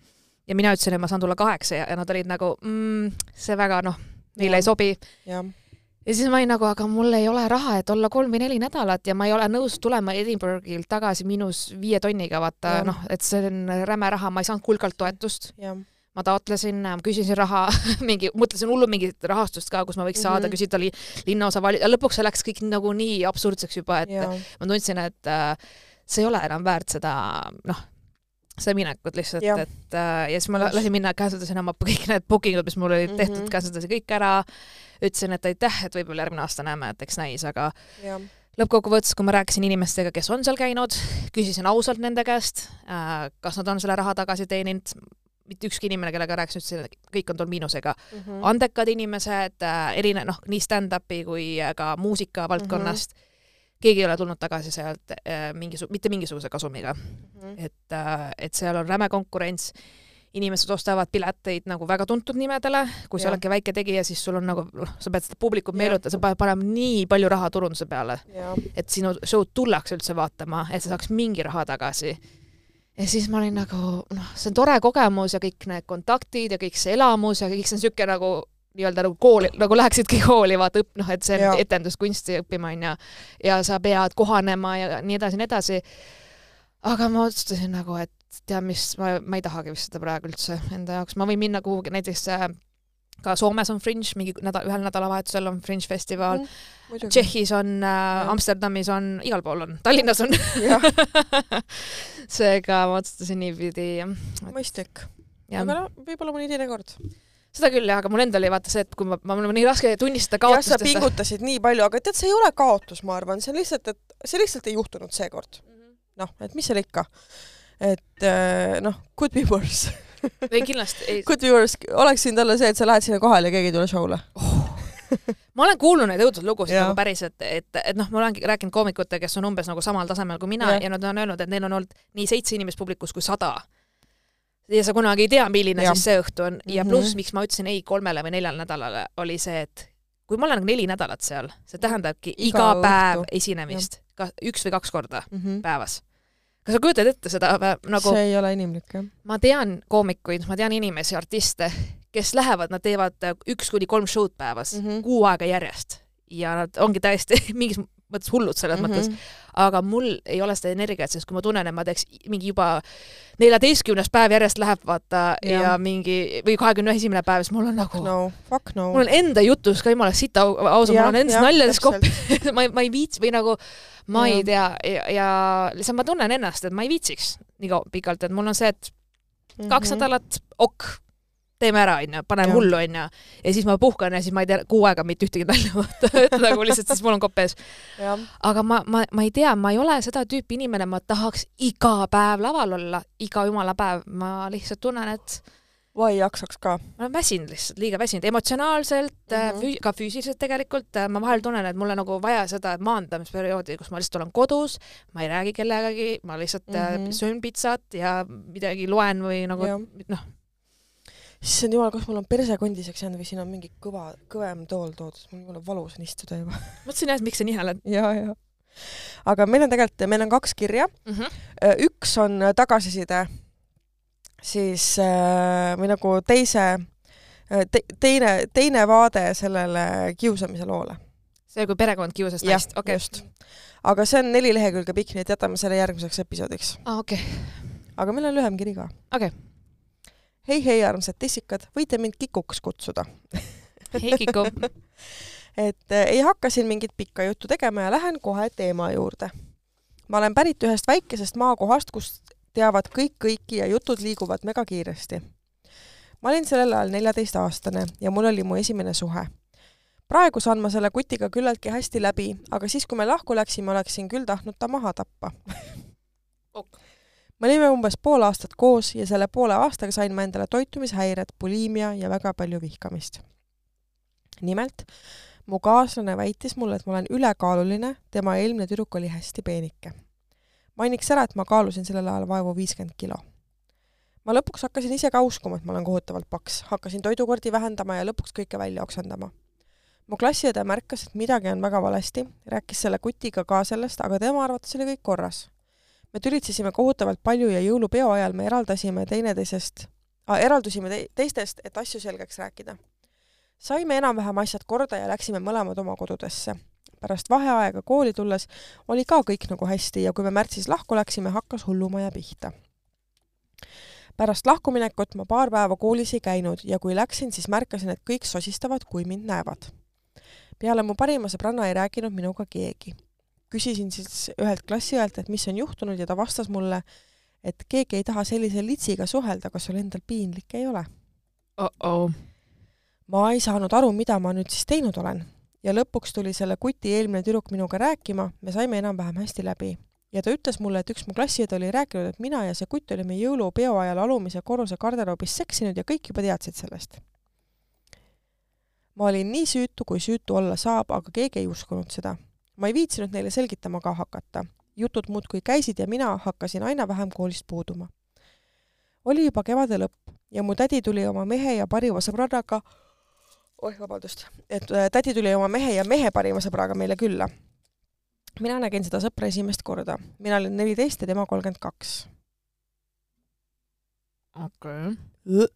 ja mina ütlesin, et ma saan tulla kaheksa ja, ja nad olid nagu mm,, see väga noh, meile Jah. ei sobi. ja siis ma olin nagu, aga mul ei ole raha, et olla kolm või neli nädalat ja ma ei ole nõus tulema Edinburghilt tagasi miinus viie tonniga, vaata noh, et see on räme raha, ma ei saanud kulkalt toetust jah, ma taotlesin, küsisin raha, *laughs* mingi, mõtlesin hullu mingit rahastust ka, kus ma võiks saada mm, Mhm. -hmm. küsida oli linnaosa vali-, ja lõpuks see läks kõik nagu nii absurdseks juba, et ja. ma tundsin, et äh, see ei ole enam väärt seda noh, seda minekut lihtsalt, et äh, ja siis ma lasin minna, cancelasin oma kõik need booking ud, mis mul olid mm -hmm. tehtud Mhm., cancelasin kõik ära, ütlesin, et aitäh, et võib-olla järgmine aasta näeme, et eks näis, aga jah, lõppkokkuvõttes, kui ma rääkisin inimestega, kes on seal käinud, küsisin ausalt nende käest äh,, kas nad on selle raha tagasi teeninud, mitte ükski inimene, kellega rääkisin, ütles, et kõik on tulnud miinusega. Mhm. andekad inimesed äh,, erine-, noh, nii stand-up'i kui äh, ka muusika valdkonnast mm. -hmm. keegi ei ole tulnud tagasi sealt äh, mingis, mitte mingisuguse kasumiga, Mhm. et äh,, et seal on räme konkurents. inimesed ostavad pileteid nagu väga tuntud nimedele, kui sa oledki väike tegija, siis sul on nagu, noh, sa pead seda publikut meelutama, sa pead panema nii palju raha turunduse peale, et sinu show'd tullakse üldse vaatama, et sa saaks mingi raha tagasi. Ja siis ma olin nagu, noh, see on tore kogemus ja kõik need kontaktid ja kõik see elamus ja kõik see on niisugune nagu nii-öelda nagu kooli, nagu läheksidki kooli vaata õpp-, noh, et see on etenduskunsti õppima, onju. ja sa pead kohanema ja nii edasi, nii edasi. aga ma otsustasin nagu, et tead mis, ma, ma ei tahagi vist seda praegu üldse enda jaoks, ma võin minna kuhugi näiteks äh, ka Soomes on Fringe, mingi nädal, ühel nädalavahetusel on Fringe festival mm. Tšehhis on äh, Amsterdamis on, igal pool on, Tallinnas on. *laughs* seega ma otsustasin niipidi mõistlik. aga no võib-olla mõni teine kord. seda küll jah, aga mul endal oli vaata see, et kui ma, mul on nii raske tunnistada jah, sa kaotust, pingutasid nii palju, aga tead, see ei ole kaotus, ma arvan, see on lihtsalt, et see lihtsalt ei juhtunud seekord. noh, et mis seal ikka. et äh, noh, could be worse. *laughs* ei kindlasti ei, be worse, oleks võinud olla see, et sa lähed sinna kohale ja keegi ei tule show'le. ma olen kuulnud neid õudseid lugusid nagu päriselt, et, et noh, ma olengi rääkinud koomikutega, kes on umbes nagu samal tasemel kui mina Jah. ja nad on öelnud, et neil on olnud nii seitse inimest publikus kui sada. ja sa kunagi ei tea, milline Jah. siis see õhtu on ja Mhm. pluss, miks ma ütlesin ei kolmele või neljale nädalale, oli see, et kui ma olen nagu neli nädalat seal, see tähendabki Iga iga, iga päev õhtu. esinemist, ka üks või kaks korda Mm -hmm. päevas. Kas sa kujutad ette seda nagu see ei ole inimlik, jah. ma tean koomikuid, ma tean inimesi, artiste, kes lähevad, nad teevad äh, üks kuni kolm show'd päevas mm. -hmm. kuu aega järjest ja nad ongi täiesti *laughs* mingis mõttes hullud selles mm Mhm. -hmm. mõttes, aga mul ei ole seda energiat, sest kui ma tunnen, et ma teeks mingi juba neljateistkümnes päev järjest läheb vaata ja, ja mingi või kahekümne esimene päev, siis mul on nagu no, fuck no. mul on enda jutus ka jumala sita au- ausam, mul on endas naljades kopp, *laughs* ma ei, ma ei viits- või nagu ma Jah. ei tea ja, ja lihtsalt ma tunnen ennast, et ma ei viitsiks nii kaua pikalt, et mul on see, et Mhm. kaks nädalat, ok, teeme ära, onju, paneme hullu, onju. ja siis ma puhkan ja siis ma ei tea kuu aega mitte ühtegi nalja vaata, *laughs* et nagu lihtsalt siis mul on kopp ees. aga ma, ma, ma ei tea, ma ei ole seda tüüpi inimene, ma tahaks iga päev laval olla, iga jumala päev, ma lihtsalt tunnen, et ma ei jaksaks ka. ma olen väsinud lihtsalt, liiga väsinud, emotsionaalselt mm, Mhm. -hmm. füü-, ka füüsiliselt tegelikult, ma vahel tunnen, et mul on nagu vaja seda maandamisperioodi, kus ma lihtsalt olen kodus, ma ei räägi kellegagi, ma lihtsalt mm. -hmm. söön pitsat ja midagi loen või nagu noh, issand jumal, kas mul on perse kondiseks jäänud või siin on mingi kõva, kõvem tool toodud, mul jumala valus on istuda juba. *laughs* mõtlesin jah, et miks sa nii hääled ja, ja. aga meil on tegelikult, meil on kaks kirja. mm. -hmm. üks on tagasiside siis äh, või nagu teise te,, teine, teine vaade sellele kiusamise loole. see, kui perekond kiusas naist, okei. just. aga see on neli lehekülge pikk, nii et jätame selle järgmiseks episoodiks. aa, okei. aga meil on lühem kiri ka. Okei. hei, hei, armsad tissikad, võite mind Kikuks kutsuda. *laughs* hei Kiku. et äh, ei hakka siin mingit pikka juttu tegema ja lähen kohe teema juurde. ma olen pärit ühest väikesest maakohast, kus teavad kõik kõiki ja jutud liiguvad megakiiresti. ma olin sellel ajal neljateistaastane ja mul oli mu esimene suhe. praegu saan ma selle kutiga küllaltki hästi läbi, aga siis, kui me lahku läksime, oleksin küll tahtnud ta maha tappa Ok. Me olime umbes pool aastat koos ja selle poole aastaga sain ma endale toitumishäired, buliimia ja väga palju vihkamist. nimelt mu kaaslane väitis mulle, et ma olen ülekaaluline, tema eelmine tüdruk oli hästi peenike. mainiks ära, et ma kaalusin sellel ajal vaevu viiskümmend kilo. ma lõpuks hakkasin ise ka uskuma, et ma olen kohutavalt paks, hakkasin toidukordi vähendama ja lõpuks kõike välja oksendama. mu klassiõde märkas, et midagi on väga valesti, rääkis selle kutiga ka sellest, aga tema arvates oli kõik korras. Me tülitsesime kohutavalt palju ja jõulupeo ajal me eraldasime teineteisest äh,, eraldusime te teistest, et asju selgeks rääkida saime enam-vähem asjad korda ja läksime mõlemad oma kodudesse. pärast vaheaega kooli tulles oli ka kõik nagu hästi ja kui me märtsis lahku läksime, hakkas hullumaja pihta. pärast lahkuminekut ma paar päeva koolis ei käinud ja kui läksin, siis märkasin, et kõik sosistavad, kui mind näevad. peale mu parima sõbranna ei rääkinud minuga keegi. Küsisin siis ühelt klassiõelt, et mis on juhtunud ja ta vastas mulle, et keegi ei taha sellise litsiga suhelda, kas sul endal piinlik ei ole oh-oh. ma ei saanud aru, mida ma nüüd siis teinud olen ja lõpuks tuli selle kuti eelmine tüdruk minuga rääkima, me saime enam-vähem hästi läbi ja ta ütles mulle, et üks mu klassiõde oli rääkinud, et mina ja see kutt olime jõulupeo ajal alumise korruse garderoobis seksinud ja kõik juba teadsid sellest. ma olin nii süütu, kui süütu olla saab, aga keegi ei uskunud seda. Ma ei viitsinud neile selgitama ka hakata. jutud muudkui käisid ja mina hakkasin aina vähem koolist puuduma. oli juba kevade lõpp ja mu tädi tuli oma mehe ja parima sõbrannaga, oih, vabandust, et äh, tädi tuli oma mehe ja mehe parima sõbraga meile külla. mina nägin seda sõpra esimest korda, mina olin neliteist ja tema kolmkümmend kaks. okei okay.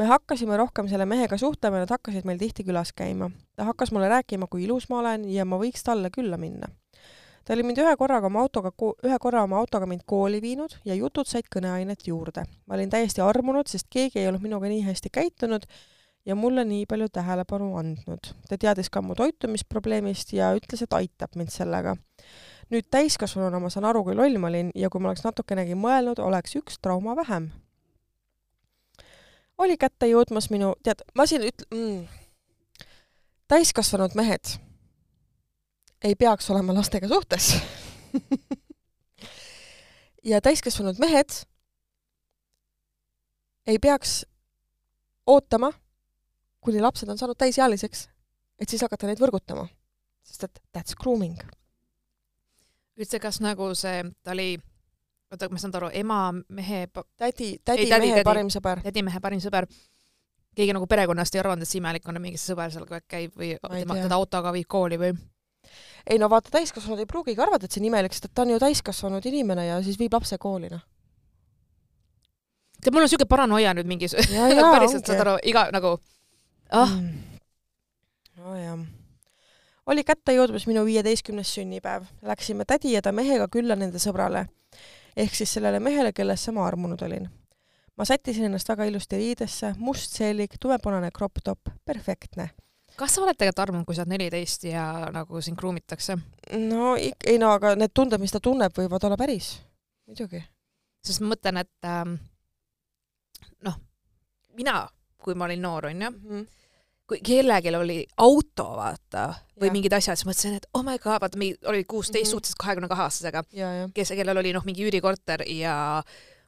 Me hakkasime rohkem selle mehega suhtlema ja nad hakkasid meil tihti külas käima. ta hakkas mulle rääkima, kui ilus ma olen ja ma võiks talle külla minna ta oli mind ühe korraga oma autoga, ühe korra oma autoga mind kooli viinud ja jutud said kõneainet juurde. ma olin täiesti armunud, sest keegi ei olnud minuga nii hästi käitunud ja mulle nii palju tähelepanu andnud. ta teadis ka mu toitumisprobleemist ja ütles, et aitab mind sellega. nüüd täiskasvanuna ma saan aru, kui loll ma olin ja kui ma oleks natukenegi mõelnud, oleks üks trauma vähem. Oli kätte jõudmas minu, tead, ma siin üt- mm,, täiskasvanud mehed ei peaks olema lastega suhtes *laughs* ja täiskasvanud mehed ei peaks ootama, kuni lapsed on saanud täisealiseks, et siis hakata neid võrgutama. sest et that's grooming. üldse, kas nagu see, ta oli, oota, ma saan aru, ema, mehe tädi, tädi, mehe tädi, parim sõber. tädi, mehe parim sõber. keegi nagu perekonnast ei arvanud, et see imelik on, et mingi sõber seal kogu aeg käib või tema, teda autoga viib kooli või? ei no vaata, täiskasvanud ei pruugigi arvata, et see on imelik, sest et ta on ju täiskasvanud inimene ja siis viib lapse kooli, noh. tead, mul on niisugune paranoia nüüd mingi *laughs* päriselt saad aru, iga nagu ah mm.. nojah. oli kätte jõudmas minu viieteistkümnes sünnipäev. Läksime tädi ja ta mehega külla nende sõbrale. Ehk siis sellele mehele, kellesse ma armunud olin. ma sättisin ennast väga ilusti riidesse, must seelik, tumepunane crop top, perfektne kas sa oled tegelikult armunud, kui sa oled neliteist ja nagu sind kruumitakse? no ei no aga need tunded, mis ta tunneb, võivad olla päris, muidugi. sest ma mõtlen, et ähm, noh, mina, kui ma olin noor, onju mm, -hmm kui kellelgi oli auto, vaata, või ja. mingid asjad, siis mõtlesin, et oh my god, vaata, oli kuusteist mm -hmm. suhteliselt kahekümne kahe aastasega, kes, kellel oli noh, mingi üürikorter ja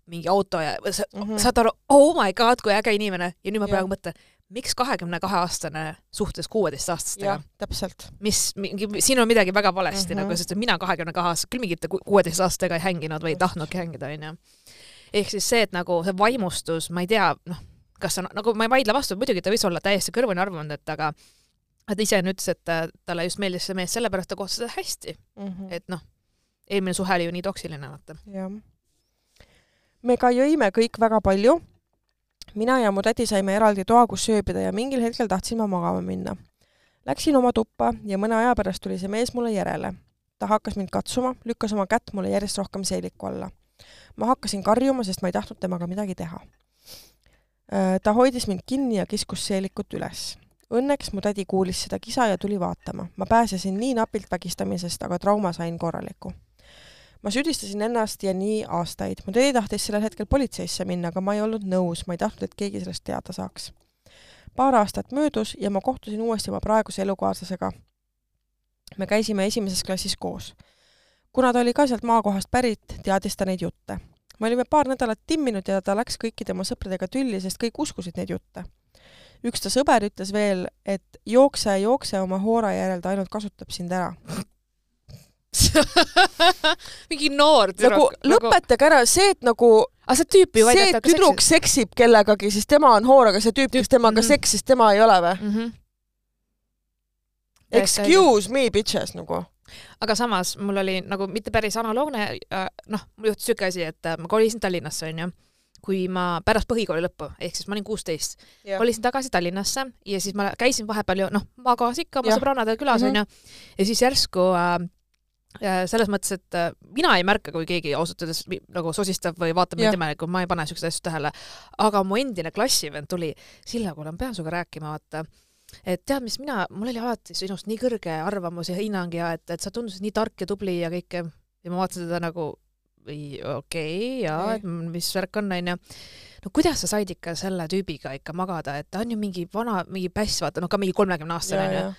mingi auto ja sa, mm -hmm. saad aru, oh my god, kui äge inimene ja nüüd ma praegu mõtlen, miks kahekümne kahe aastane suhtes kuueteistaastastega? täpselt. mis, mingi, siin on midagi väga valesti mm -hmm. nagu, sest mina kahekümne kahe aasta, küll mingite kuueteistaastastega ei hänginud või ei tahtnudki hängida, onju. ehk siis see, et nagu see vaimustus, ma ei tea, noh, kas on, nagu ma ei vaidle vastu, muidugi ta võis olla täiesti kõrvuni arvanud, et aga ta ise ütles, et talle just meeldis see mees sellepärast, ta kohtas seda hästi mm. -hmm. et noh, eelmine suhe oli ju nii toksiline, vaata. jah. me ka jõime kõik väga palju mina ja mu tädi saime eraldi toa, kus ööbida ja mingil hetkel tahtsin ma magama minna. Läksin oma tuppa ja mõne aja pärast tuli see mees mulle järele. ta hakkas mind katsuma, lükkas oma kätt mulle järjest rohkem seeliku alla. ma hakkasin karjuma, sest ma ei tahtnud temaga midagi teha. Äh, ta hoidis mind kinni ja kiskus seelikut üles. Õnneks mu tädi kuulis seda kisa ja tuli vaatama. ma pääsesin nii napilt vägistamisest, aga trauma sain korraliku ma süüdistasin ennast ja nii aastaid. mu tädi tahtis sellel hetkel politseisse minna, aga ma ei olnud nõus, ma ei tahtnud, et keegi sellest teada saaks. paar aastat möödus ja ma kohtusin uuesti oma praeguse elukaaslasega. me käisime esimeses klassis koos. kuna ta oli ka sealt maakohast pärit, teadis ta neid jutte. Me olime paar nädalat timminud ja ta läks kõikide oma sõpradega tülli, sest kõik uskusid neid jutte. üks ta sõber ütles veel, et jookse, jookse oma hoora järel, ta ainult kasutab sind ära *laughs* mingi noor tüdruk nagu,. lõpetage ära see, et nagu aga see tüüp ju see tüdruk seksib kellegagi, siis tema on hoor, aga see tüüp, kes temaga mm -hmm. seksis, tema ei ole või mm? -hmm. Excuse me bitches nagu. Aga samas mul oli nagu mitte päris analoogne, äh, noh, mul juhtus siuke asi, et äh, ma kolisin Tallinnasse onju. Kui ma pärast põhikooli lõppu, ehk siis ma olin kuusteist, kolisin tagasi Tallinnasse ja siis ma käisin vahepeal ju noh, magas ikka oma sõbrannadel külas onju. Mm -hmm. ja siis järsku äh, selles mõttes, et äh, mina ei märka, kui keegi ausalt öeldes nagu sosistab või vaatab mind imelikult, ma ei pane siukseid asju tähele. aga mu endine klassivend tuli, Silla, kuule, ma pean sinuga rääkima, vaata et tead, mis mina, mul oli alati sinust nii kõrge arvamus ja hinnang ja et, et sa tundusid nii tark ja tubli ja kõike. Ja ma vaatasin teda nagu okei okay,, jaa, et mis värk on, onju. no kuidas sa said ikka selle tüübiga ikka magada, et ta on ju mingi vana, mingi päss, vaata, noh, ka mingi kolmekümne aastane onju.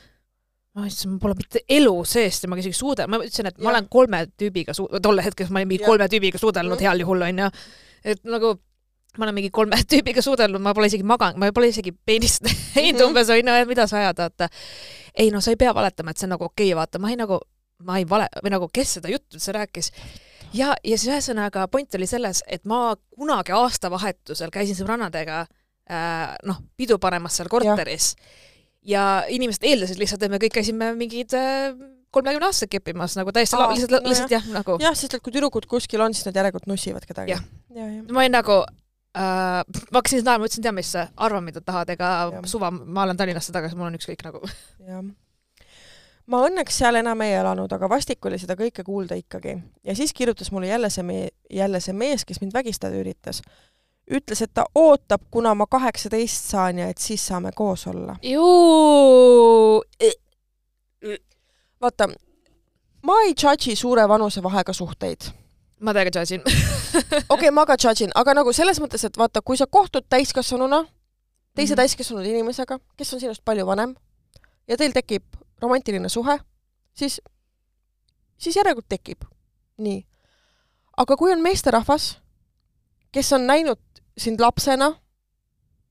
ma ütlesin, ma pole mitte elu sees temaga isegi suudelnud, ma ütlesin, et ja. ma olen kolme tüübiga su-, tol hetkel ma olin mingi kolme tüübiga suudelnud mm. heal juhul onju, et nagu ma olen mingi kolme *laughs* tüübiga suudelnud, ma pole isegi maganud, ma pole isegi peenist *laughs* näinud mm -hmm. umbes onju, et mida sa ajad, vaata. ei no sa ei pea valetama, et see on nagu okei okay,, vaata, ma ei nagu, ma ei vale, või nagu kes seda juttu üldse rääkis ja, ja siis ühesõnaga point oli selles, et ma kunagi aastavahetusel käisin sõbrannadega äh, noh, pidu panemas seal korteris ja. ja inimesed eeldasid lihtsalt, et me kõik käisime mingid äh, kolmekümne aastased keppimas nagu täiesti Aa, lihtsalt no lihtsalt jah, nagu jah, sest et kui tüdrukud kuskil on, siis nad järelikult nussivad kedagi Jah.. ja, ja. ma olin nagu äh,, ma hakkasin seda naerma, ütlesin, tea mis, arva, mida tahad, ega Jah. suva, ma olen Tallinnasse tagasi, mul on ükskõik nagu. jah. ma õnneks seal enam ei elanud, aga vastik oli seda kõike kuulda ikkagi. ja siis kirjutas mulle jälle see me-, jälle see mees, kes mind vägistada üritas. ütles, et ta ootab, kuna ma kaheksateist saan ja et siis saame koos olla. ju vaata, ma ei judge'i suure vanusevahega suhteid. Ma täiega judge'in. okei okay,, ma ka judge in, aga nagu selles mõttes, et vaata, kui sa kohtud täiskasvanuna teise Mhm. täiskasvanud inimesega, kes on sinust palju vanem ja teil tekib romantiline suhe, siis, siis järelikult tekib. nii. aga kui on meesterahvas, kes on näinud sind lapsena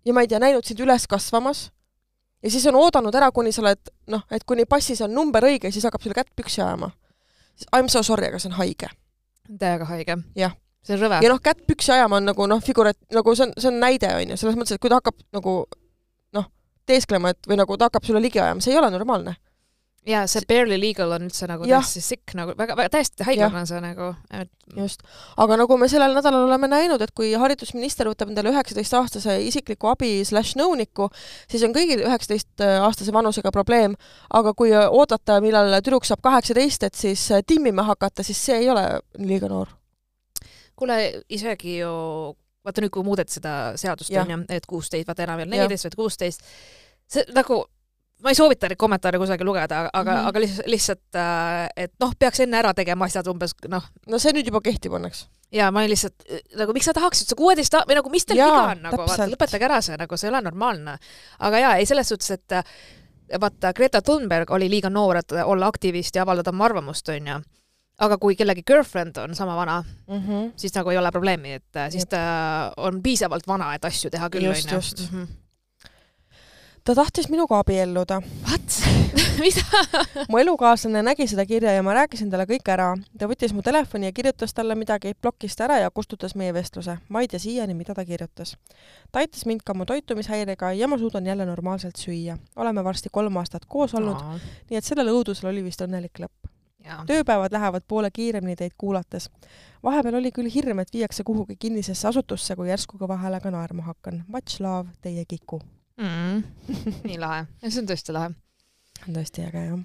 ja ma ei tea, näinud sind üles kasvamas ja siis on oodanud ära, kuni sa oled noh, et kuni passis on number õige, siis hakkab sulle kätt püksi ajama. I m so sorry, aga see on haige. Täiega haige. Jah. see on rõve. ja noh, kätt püksi ajama on nagu noh, figurat-, nagu see on, see on näide on ju, selles mõttes, et kui ta hakkab nagu noh, teesklema, et või nagu ta hakkab sulle ligi ajama, see ei ole normaalne. Ja see barely legal on üldse nagu täiesti sick nagu väga, väga täiesti haige Jah. on see nagu, et just. aga nagu me sellel nädalal oleme näinud, et kui haridusminister võtab endale üheksateistaastase isikliku abi slaš nõuniku, siis on kõigil üheksateistaastase vanusega probleem, aga kui oodata, millal tüdruk saab kaheksateist, et siis timmima hakata, siis see ei ole liiga noor. kuule, isegi ju vaata nüüd, kui muudeti seda seadust onju, et kuusteist, vaata enam ei ole neliteist, vaid kuusteist, see nagu ma ei soovita neid kommentaare kusagil lugeda, aga mm, Mhm. -hmm. aga lihtsalt, lihtsalt, et noh, peaks enne ära tegema asjad umbes noh, no see nüüd juba kehtib õnneks. ja ma lihtsalt nagu miks sa tahaksid, sa kuueteist või nagu mis teil viga on nagu, vaata lõpetage ära see nagu, see ei ole normaalne. aga jaa, ei selles suhtes, et äh, vaata Greta Thunberg oli liiga noor, et olla aktivist ja avaldada oma arvamust, onju. aga kui kellegi girlfriend on sama vana, mm. -hmm. siis nagu ei ole probleemi, et äh, siis Jep. ta on piisavalt vana, et asju teha küll, onju. Ta tahtis minuga abielluda. What? *laughs* mida? mu elukaaslane nägi seda kirja ja ma rääkisin talle kõik ära. ta võttis mu telefoni ja kirjutas talle midagi, blokkis ta ära ja kustutas meie vestluse. ma ei tea siiani, mida ta kirjutas. ta aitas mind ka mu toitumishäirega ja ma suudan jälle normaalselt süüa. oleme varsti kolm aastat koos olnud, nii et sellel õudusel oli vist õnnelik lõpp. jaa, tööpäevad lähevad poole kiiremini teid kuulates. vahepeal oli küll hirm, et viiakse kuhugi kinnisesse asutusse, kui järsku kõva häälega naerma hakkan. Much love, teie Kiku. Mm. *laughs* nii lahe, see on tõesti lahe. on tõesti äge jah.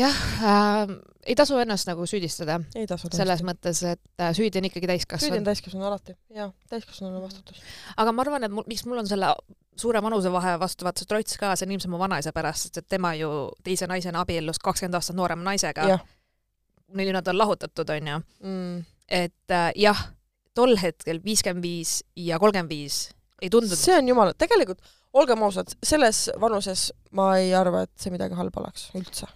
jah äh,, ei tasu ennast nagu süüdistada selles mõttes, et äh, süüdi on ikkagi süüdi on täiskasvanud. täiskasvanu alati, jaa, täiskasvanul on vastutus. aga ma arvan, et mul, miks mul on selle suure vanusevahe vastu vaata see trots ka, see on ilmselt mu vanaisa pärast, sest et tema ju teise naisena abiellus kakskümmend aastat noorema naisega. Neil nad on lahutatud, onju. mm.. et äh, jah, tol hetkel viiskümmend viis ja kolmkümmend viis ei tundunud see on jumala, tegelikult olgem ausad, selles vanuses ma ei arva, et see midagi halba oleks üldse.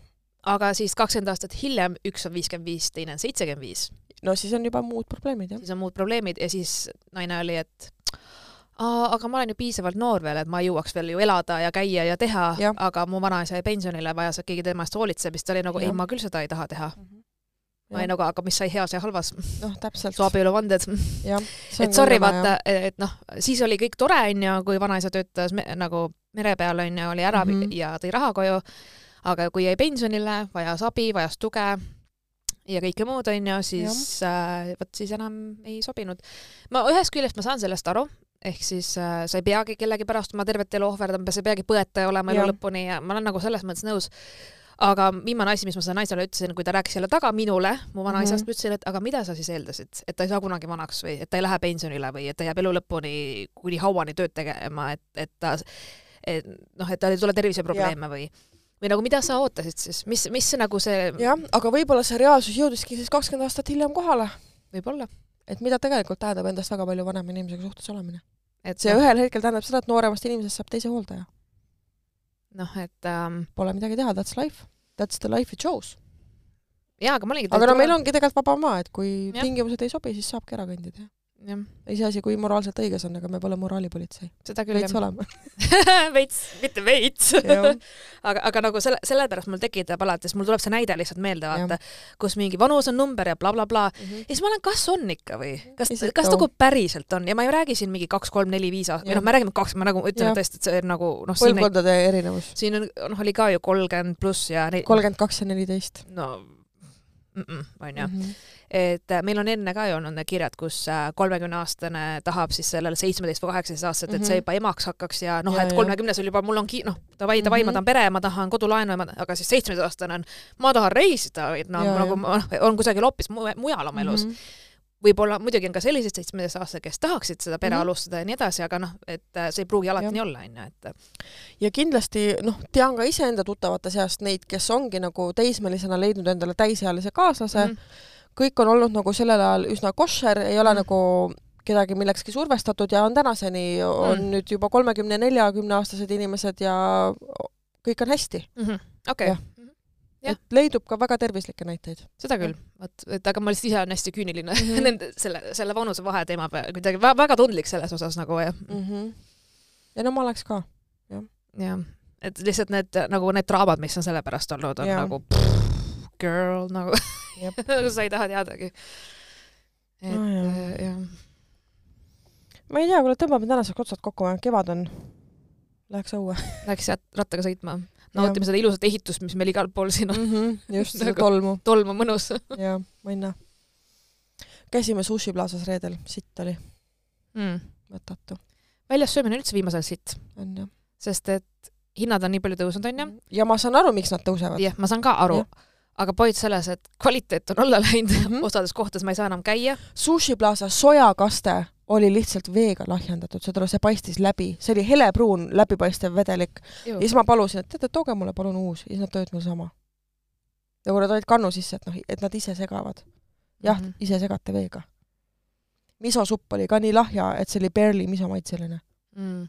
aga siis kakskümmend aastat hiljem, üks on viiskümmend viis, teine on seitsekümmend viis, no siis on juba muud probleemid jah. siis on muud probleemid ja siis naine oli, et Aa, aga ma olen ju piisavalt noor veel, et ma jõuaks veel ju elada ja käia ja teha aga mu vanaisa jäi pensionile, vajas, et keegi tema eest hoolitseb, siis ta oli nagu, ei ma küll seda ei taha teha. ma Jah. Olin nagu, aga mis sai heas ja halvas, noh, täpselt su. abieluvanded. et sorry, vaata, et noh, siis oli kõik tore, onju, kui vanaisa töötas me, nagu mere peal, onju, oli ära mm. -hmm. ja tõi raha koju, aga kui jäi pensionile, vajas abi, vajas tuge ja kõike muud, onju, siis äh, vot siis enam ei sobinud. ma ühest küljest ma saan sellest aru, ehk siis äh, sa ei peagi kellegi pärast oma tervet elu ohverdama, sa ei peagi põetaja olema elu lõpuni ja ma olen nagu selles mõttes nõus aga viimane asi, mis ma sellele naisele ütlesin, kui ta rääkis jälle taga minule, mu vanaisast mm, -hmm. ütlesin, et aga mida sa siis eeldasid, et ta ei saa kunagi vanaks või et ta ei lähe pensionile või et ta jääb elu lõpuni kuni hauani tööd tegema, et, et ta, et noh, et tal ei tule terviseprobleeme või, või nagu mida sa ootasid siis, mis, mis nagu see jah, aga võib-olla see reaalsus jõudiski siis kakskümmend aastat hiljem kohale, võib-olla, et mida tegelikult tähendab endast väga palju vanema inimesega suhtes olemine. et see ühel hetkel tähendab seda, et nooremast inimesest saab teise hooldaja. noh, et ähm, Pole midagi teha, that's life. That's the life you chose. jaa, aga ma olingi aga no meil ongi tegelikult vaba maa, et kui Jah. tingimused ei sobi, siis saabki ära kõndida. jah, iseasi, kui moraalselt õige see on, aga me pole moraalipolitsei. seda küll veits oleme. *laughs* veits, mitte veits. Jah. *laughs* aga, aga nagu selle, sellepärast mul tekitab alati, sest mul tuleb see näide lihtsalt meelde, vaata, kus mingi vanus on number ja blablabla bla,. Mhm. ja siis ma olen, kas on ikka või? kas kas nagu päriselt on ja ma ei räägi siin mingi kaks, kolm, neli, viis aastat, või Jah. noh, ma räägin kaks, ma nagu ütlen Jah. tõesti, et see on nagu noh, põlvkondade erinevus. siin on, noh, oli ka ju kolmkümmend pluss ja kolmkümmend kaks ja neliteist. no onju, Mhm. Et äh, meil on enne ka ju olnud need kirjad, kus kolmekümneaastane tahab siis sellele seitsmeteist või kaheksateist aastaselt, et Mhm. see juba emaks hakkaks ja noh, Ja, et ja. kolmekümnesel juba mul on ki-, noh, davai, davai, ma Mhm. tahan pere, ma tahan kodulaenu, aga siis seitsmeteistaastane on, ma tahan reisida või noh, Ja, nagu ja. ma noh, on kusagil hoopis mu- mujal oma elus. Mhm. võib-olla muidugi on ka selliseid seitsmeteistaastased, kes tahaksid seda pere Mhm. alustada ja nii edasi, aga noh, et äh, see ei pruugi alati Jah. nii olla, onju, et ja kindlasti noh, tean ka iseenda tuttavate seast neid, kes ongi nagu teismelisena leidnud endale täisealise kaaslase mm, Mhm. Kõik on olnud nagu sellel ajal üsna koššer, ei ole Mhm. nagu kedagi millekski survestatud ja on tänaseni, on Mm. nüüd juba kolmekümne, neljakümne aastased inimesed ja kõik on hästi. Mhm. okei Jah., Jah. et leidub ka väga tervislikke näiteid. seda küll, vot, et aga ma lihtsalt ise olen hästi küüniline mm *laughs* Mhm. -hmm. nende, selle, selle vanusevahe teema peale, kuidagi vä- väga tundlik selles osas nagu ja mm. -hmm. ja no ma oleks ka. jah, et lihtsalt need nagu need draamad, mis on selle pärast olnud, on ja. Nagu pff, girl nagu *laughs* Nagu *laughs* sa ei taha teadagi. et No jah. äh, jah, ma ei tea, kuule tõmbame tänaseks otsad kokku, kevad on, läheks õue läheks rattaga sõitma, nautima seda ilusat ehitust, mis meil igal pool siin on, mm. -hmm. just, seda Nagu- tolmu tolm on mõnus ja mõnna. käisime Sushi Plaza's reedel, sitt oli, mm.. mõttetu väljas söömine üldse viimasel sitt, on jah. sest et hinnad on nii palju tõusnud, onju. ja ma saan aru, miks nad tõusevad. jah, ma saan ka aru aga point selles, et kvaliteet on alla läinud mm. -hmm. osades kohtades ma ei saa enam käia. Sushi Plaza sojakaste oli lihtsalt veega lahjendatud, saad aru, see paistis läbi, see oli helepruun läbipaistev vedelik ja siis ma palusin, et teate, tooge mulle palun uus ja siis nad tõid mulle sama. ja kui nad olid kannu sisse, et noh, et nad ise segavad. jah mm. -hmm. ise segate veega. misosupp oli ka nii lahja, et see oli barely misomaitseline. mm..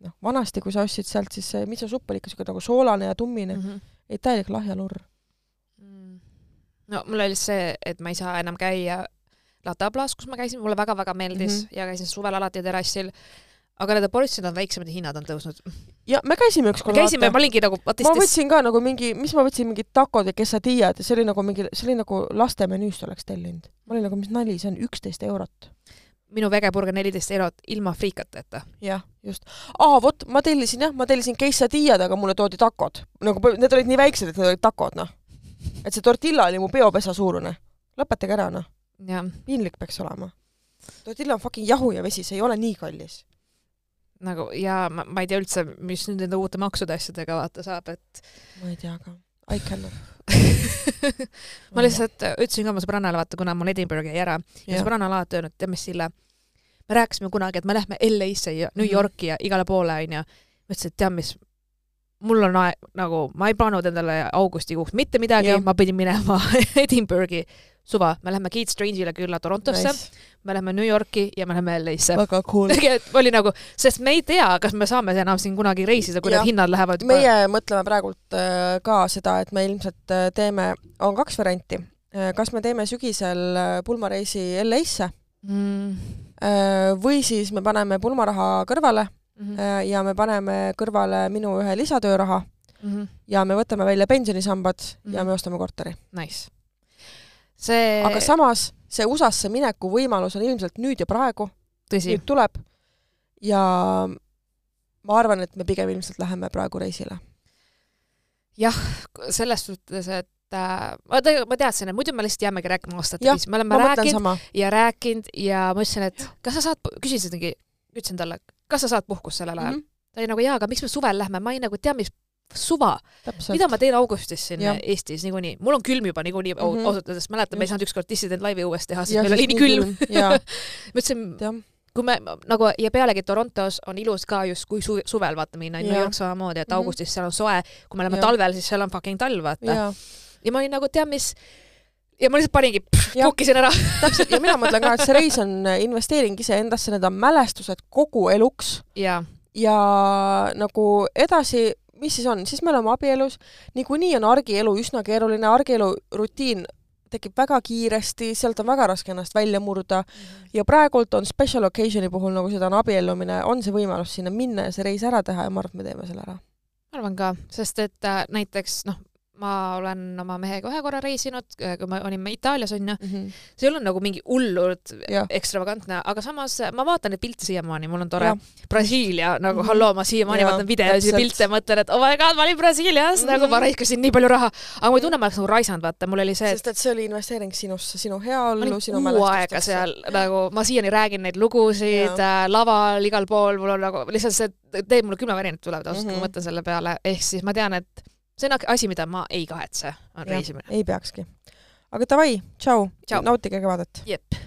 noh, vanasti, kui sa ostsid sealt, siis see misosupp oli ikka siuke nagu soolane ja tummine mm, Mm -hmm. -hmm. ei täielik lahja lurr. No mul oli see, et ma ei saa enam käia Latablas, kus ma käisin, mulle väga-väga meeldis mm. -hmm. ja käisin suvel alati terrassil. aga need portsid on väiksemad ja hinnad on tõusnud. ja me käisime ükskord käisime, ma olingi nagu, vaata ma võtsin ka nagu mingi, mis ma võtsin, mingid takod ja quesadillad ja see oli nagu mingi, see oli nagu laste menüüst oleks tellinud. ma olin nagu, mis nali, see on üksteist eurot. minu vegeburger neliteist eurot ilma friikateta. jah, just. aa, vot, ma tellisin jah, ma tellisin quesadillad, aga mulle toodi takod. nagu need olid nii väiksed, et need olid takod, noh. Et see tortilla oli mu peopesa suurune. lõpetage ära, noh. piinlik peaks olema. tortilla on fucking jahu ja vesi, see ei ole nii kallis. nagu ja ma, ma ei tea üldse, mis nüüd nende uute maksude asjadega vaata saab, et ma ei tea ka. I cannot. *laughs* ma lihtsalt ütlesin ka oma sõbrannale, vaata, kuna mul Edinburgh jäi ära ja jah, sõbranna on alati öelnud, tead mis, Sille, me rääkisime kunagi, et me lähme LA-sse ja New Mhm. Yorki ja igale poole, onju. ma ütlesin, et tead mis, mul on aeg, nagu ma ei plaaninud endale augustikuuks mitte midagi ma pidin minema *laughs* Edinburghi suva, me läheme Keith Strange'ile külla Torontosse nice., me läheme New Yorki ja me läheme LA-sse. väga cool. *laughs* tegelikult oli nagu, sest me ei tea, kas me saame enam siin kunagi reisida, kui Jah. need hinnad lähevad meie mõtleme praegult äh, ka seda, et me ilmselt äh, teeme, on kaks varianti. kas me teeme sügisel äh, pulmareisi LA-sse mm. äh, või siis me paneme pulmaraha kõrvale Mm -hmm. ja me paneme kõrvale minu ühe lisatööraha Mm -hmm. ja me võtame välja pensionisambad mm -hmm. ja Mhm. me ostame korteri. Nice. see, aga samas see USA-sse mineku võimalus on ilmselt nüüd ja praegu, nüüd, tuleb ja ma arvan, et me pigem ilmselt läheme praegu reisile. selles suhtes, et äh, ma tegelikult ma teadsin, et muidu me lihtsalt jäämegi rääkima aastate Jah, viisi, me oleme rääkinud ja rääkinud ja ma ütlesin, et kas sa saad, küsisingi, ütlesin talle, kas sa saad puhkust sellel ajal mm. -hmm. ta oli nagu jaa, aga miks me suvel lähme, ma ei nagu tea, mis suva, mida ma teen augustis siin Jah. Eestis niikuinii, mul on külm juba niikuinii mm. -hmm. ausalt öeldes, mäletan, me ei Just. saanud ükskord Dissident Live'i uuesti teha, sest meil oli nii külm. *laughs* ma ütlesin, kui me nagu ja pealegi Torontos on ilus ka justkui su suvel vaata minna, New. York samamoodi, et Mhm. augustis seal on soe, kui me oleme Jah. talvel, siis seal on fucking talv vaata. ja ma olin nagu, tead mis, ja ma lihtsalt paningi, kukkisin ära. täpselt ja mina mõtlen ka, et see reis on investeering iseendasse, need on mälestused kogu eluks. Ja, ja nagu edasi, mis siis on, siis me oleme abielus, niikuinii on argielu üsna keeruline, argielu rutiin tekib väga kiiresti, sealt on väga raske ennast välja murda. Ja praegult on special occasion'i puhul, nagu seda on abiellumine, on see võimalus sinna minna ja see reis ära teha ja ma arvan, et me teeme selle ära. ma arvan ka, sest et äh, näiteks noh, ma olen oma mehega ühe korra reisinud, kui me olime Itaalias onju mm, -hmm. see ei olnud nagu mingi hullult ekstravagantne, aga samas ma vaatan neid pilte siiamaani, mul on tore. Brasiilia nagu mm -hmm. halloo, ma siiamaani vaatan videoid ja pilte, mõtlen, et oh my god, ma olin Brasiilias mm, -hmm. nagu ma raiskasin nii palju raha, aga ma ei tunne, ma oleks nagu raisanud, vaata, mul oli see et... sest et see oli investeering sinusse, sinu heaollu, sinu kuu aega seal nagu, ma siiani räägin neid lugusid äh, laval, igal pool, mul on nagu lihtsalt see teeb mulle kümme värinat tulevad ausalt mm, -hmm. kui ma mõtlen selle peale, ehk siis ma tean, et see on asi, mida ma ei kahetse, on reisimine. ei peakski. aga davai, tšau, nautige kevadet! jep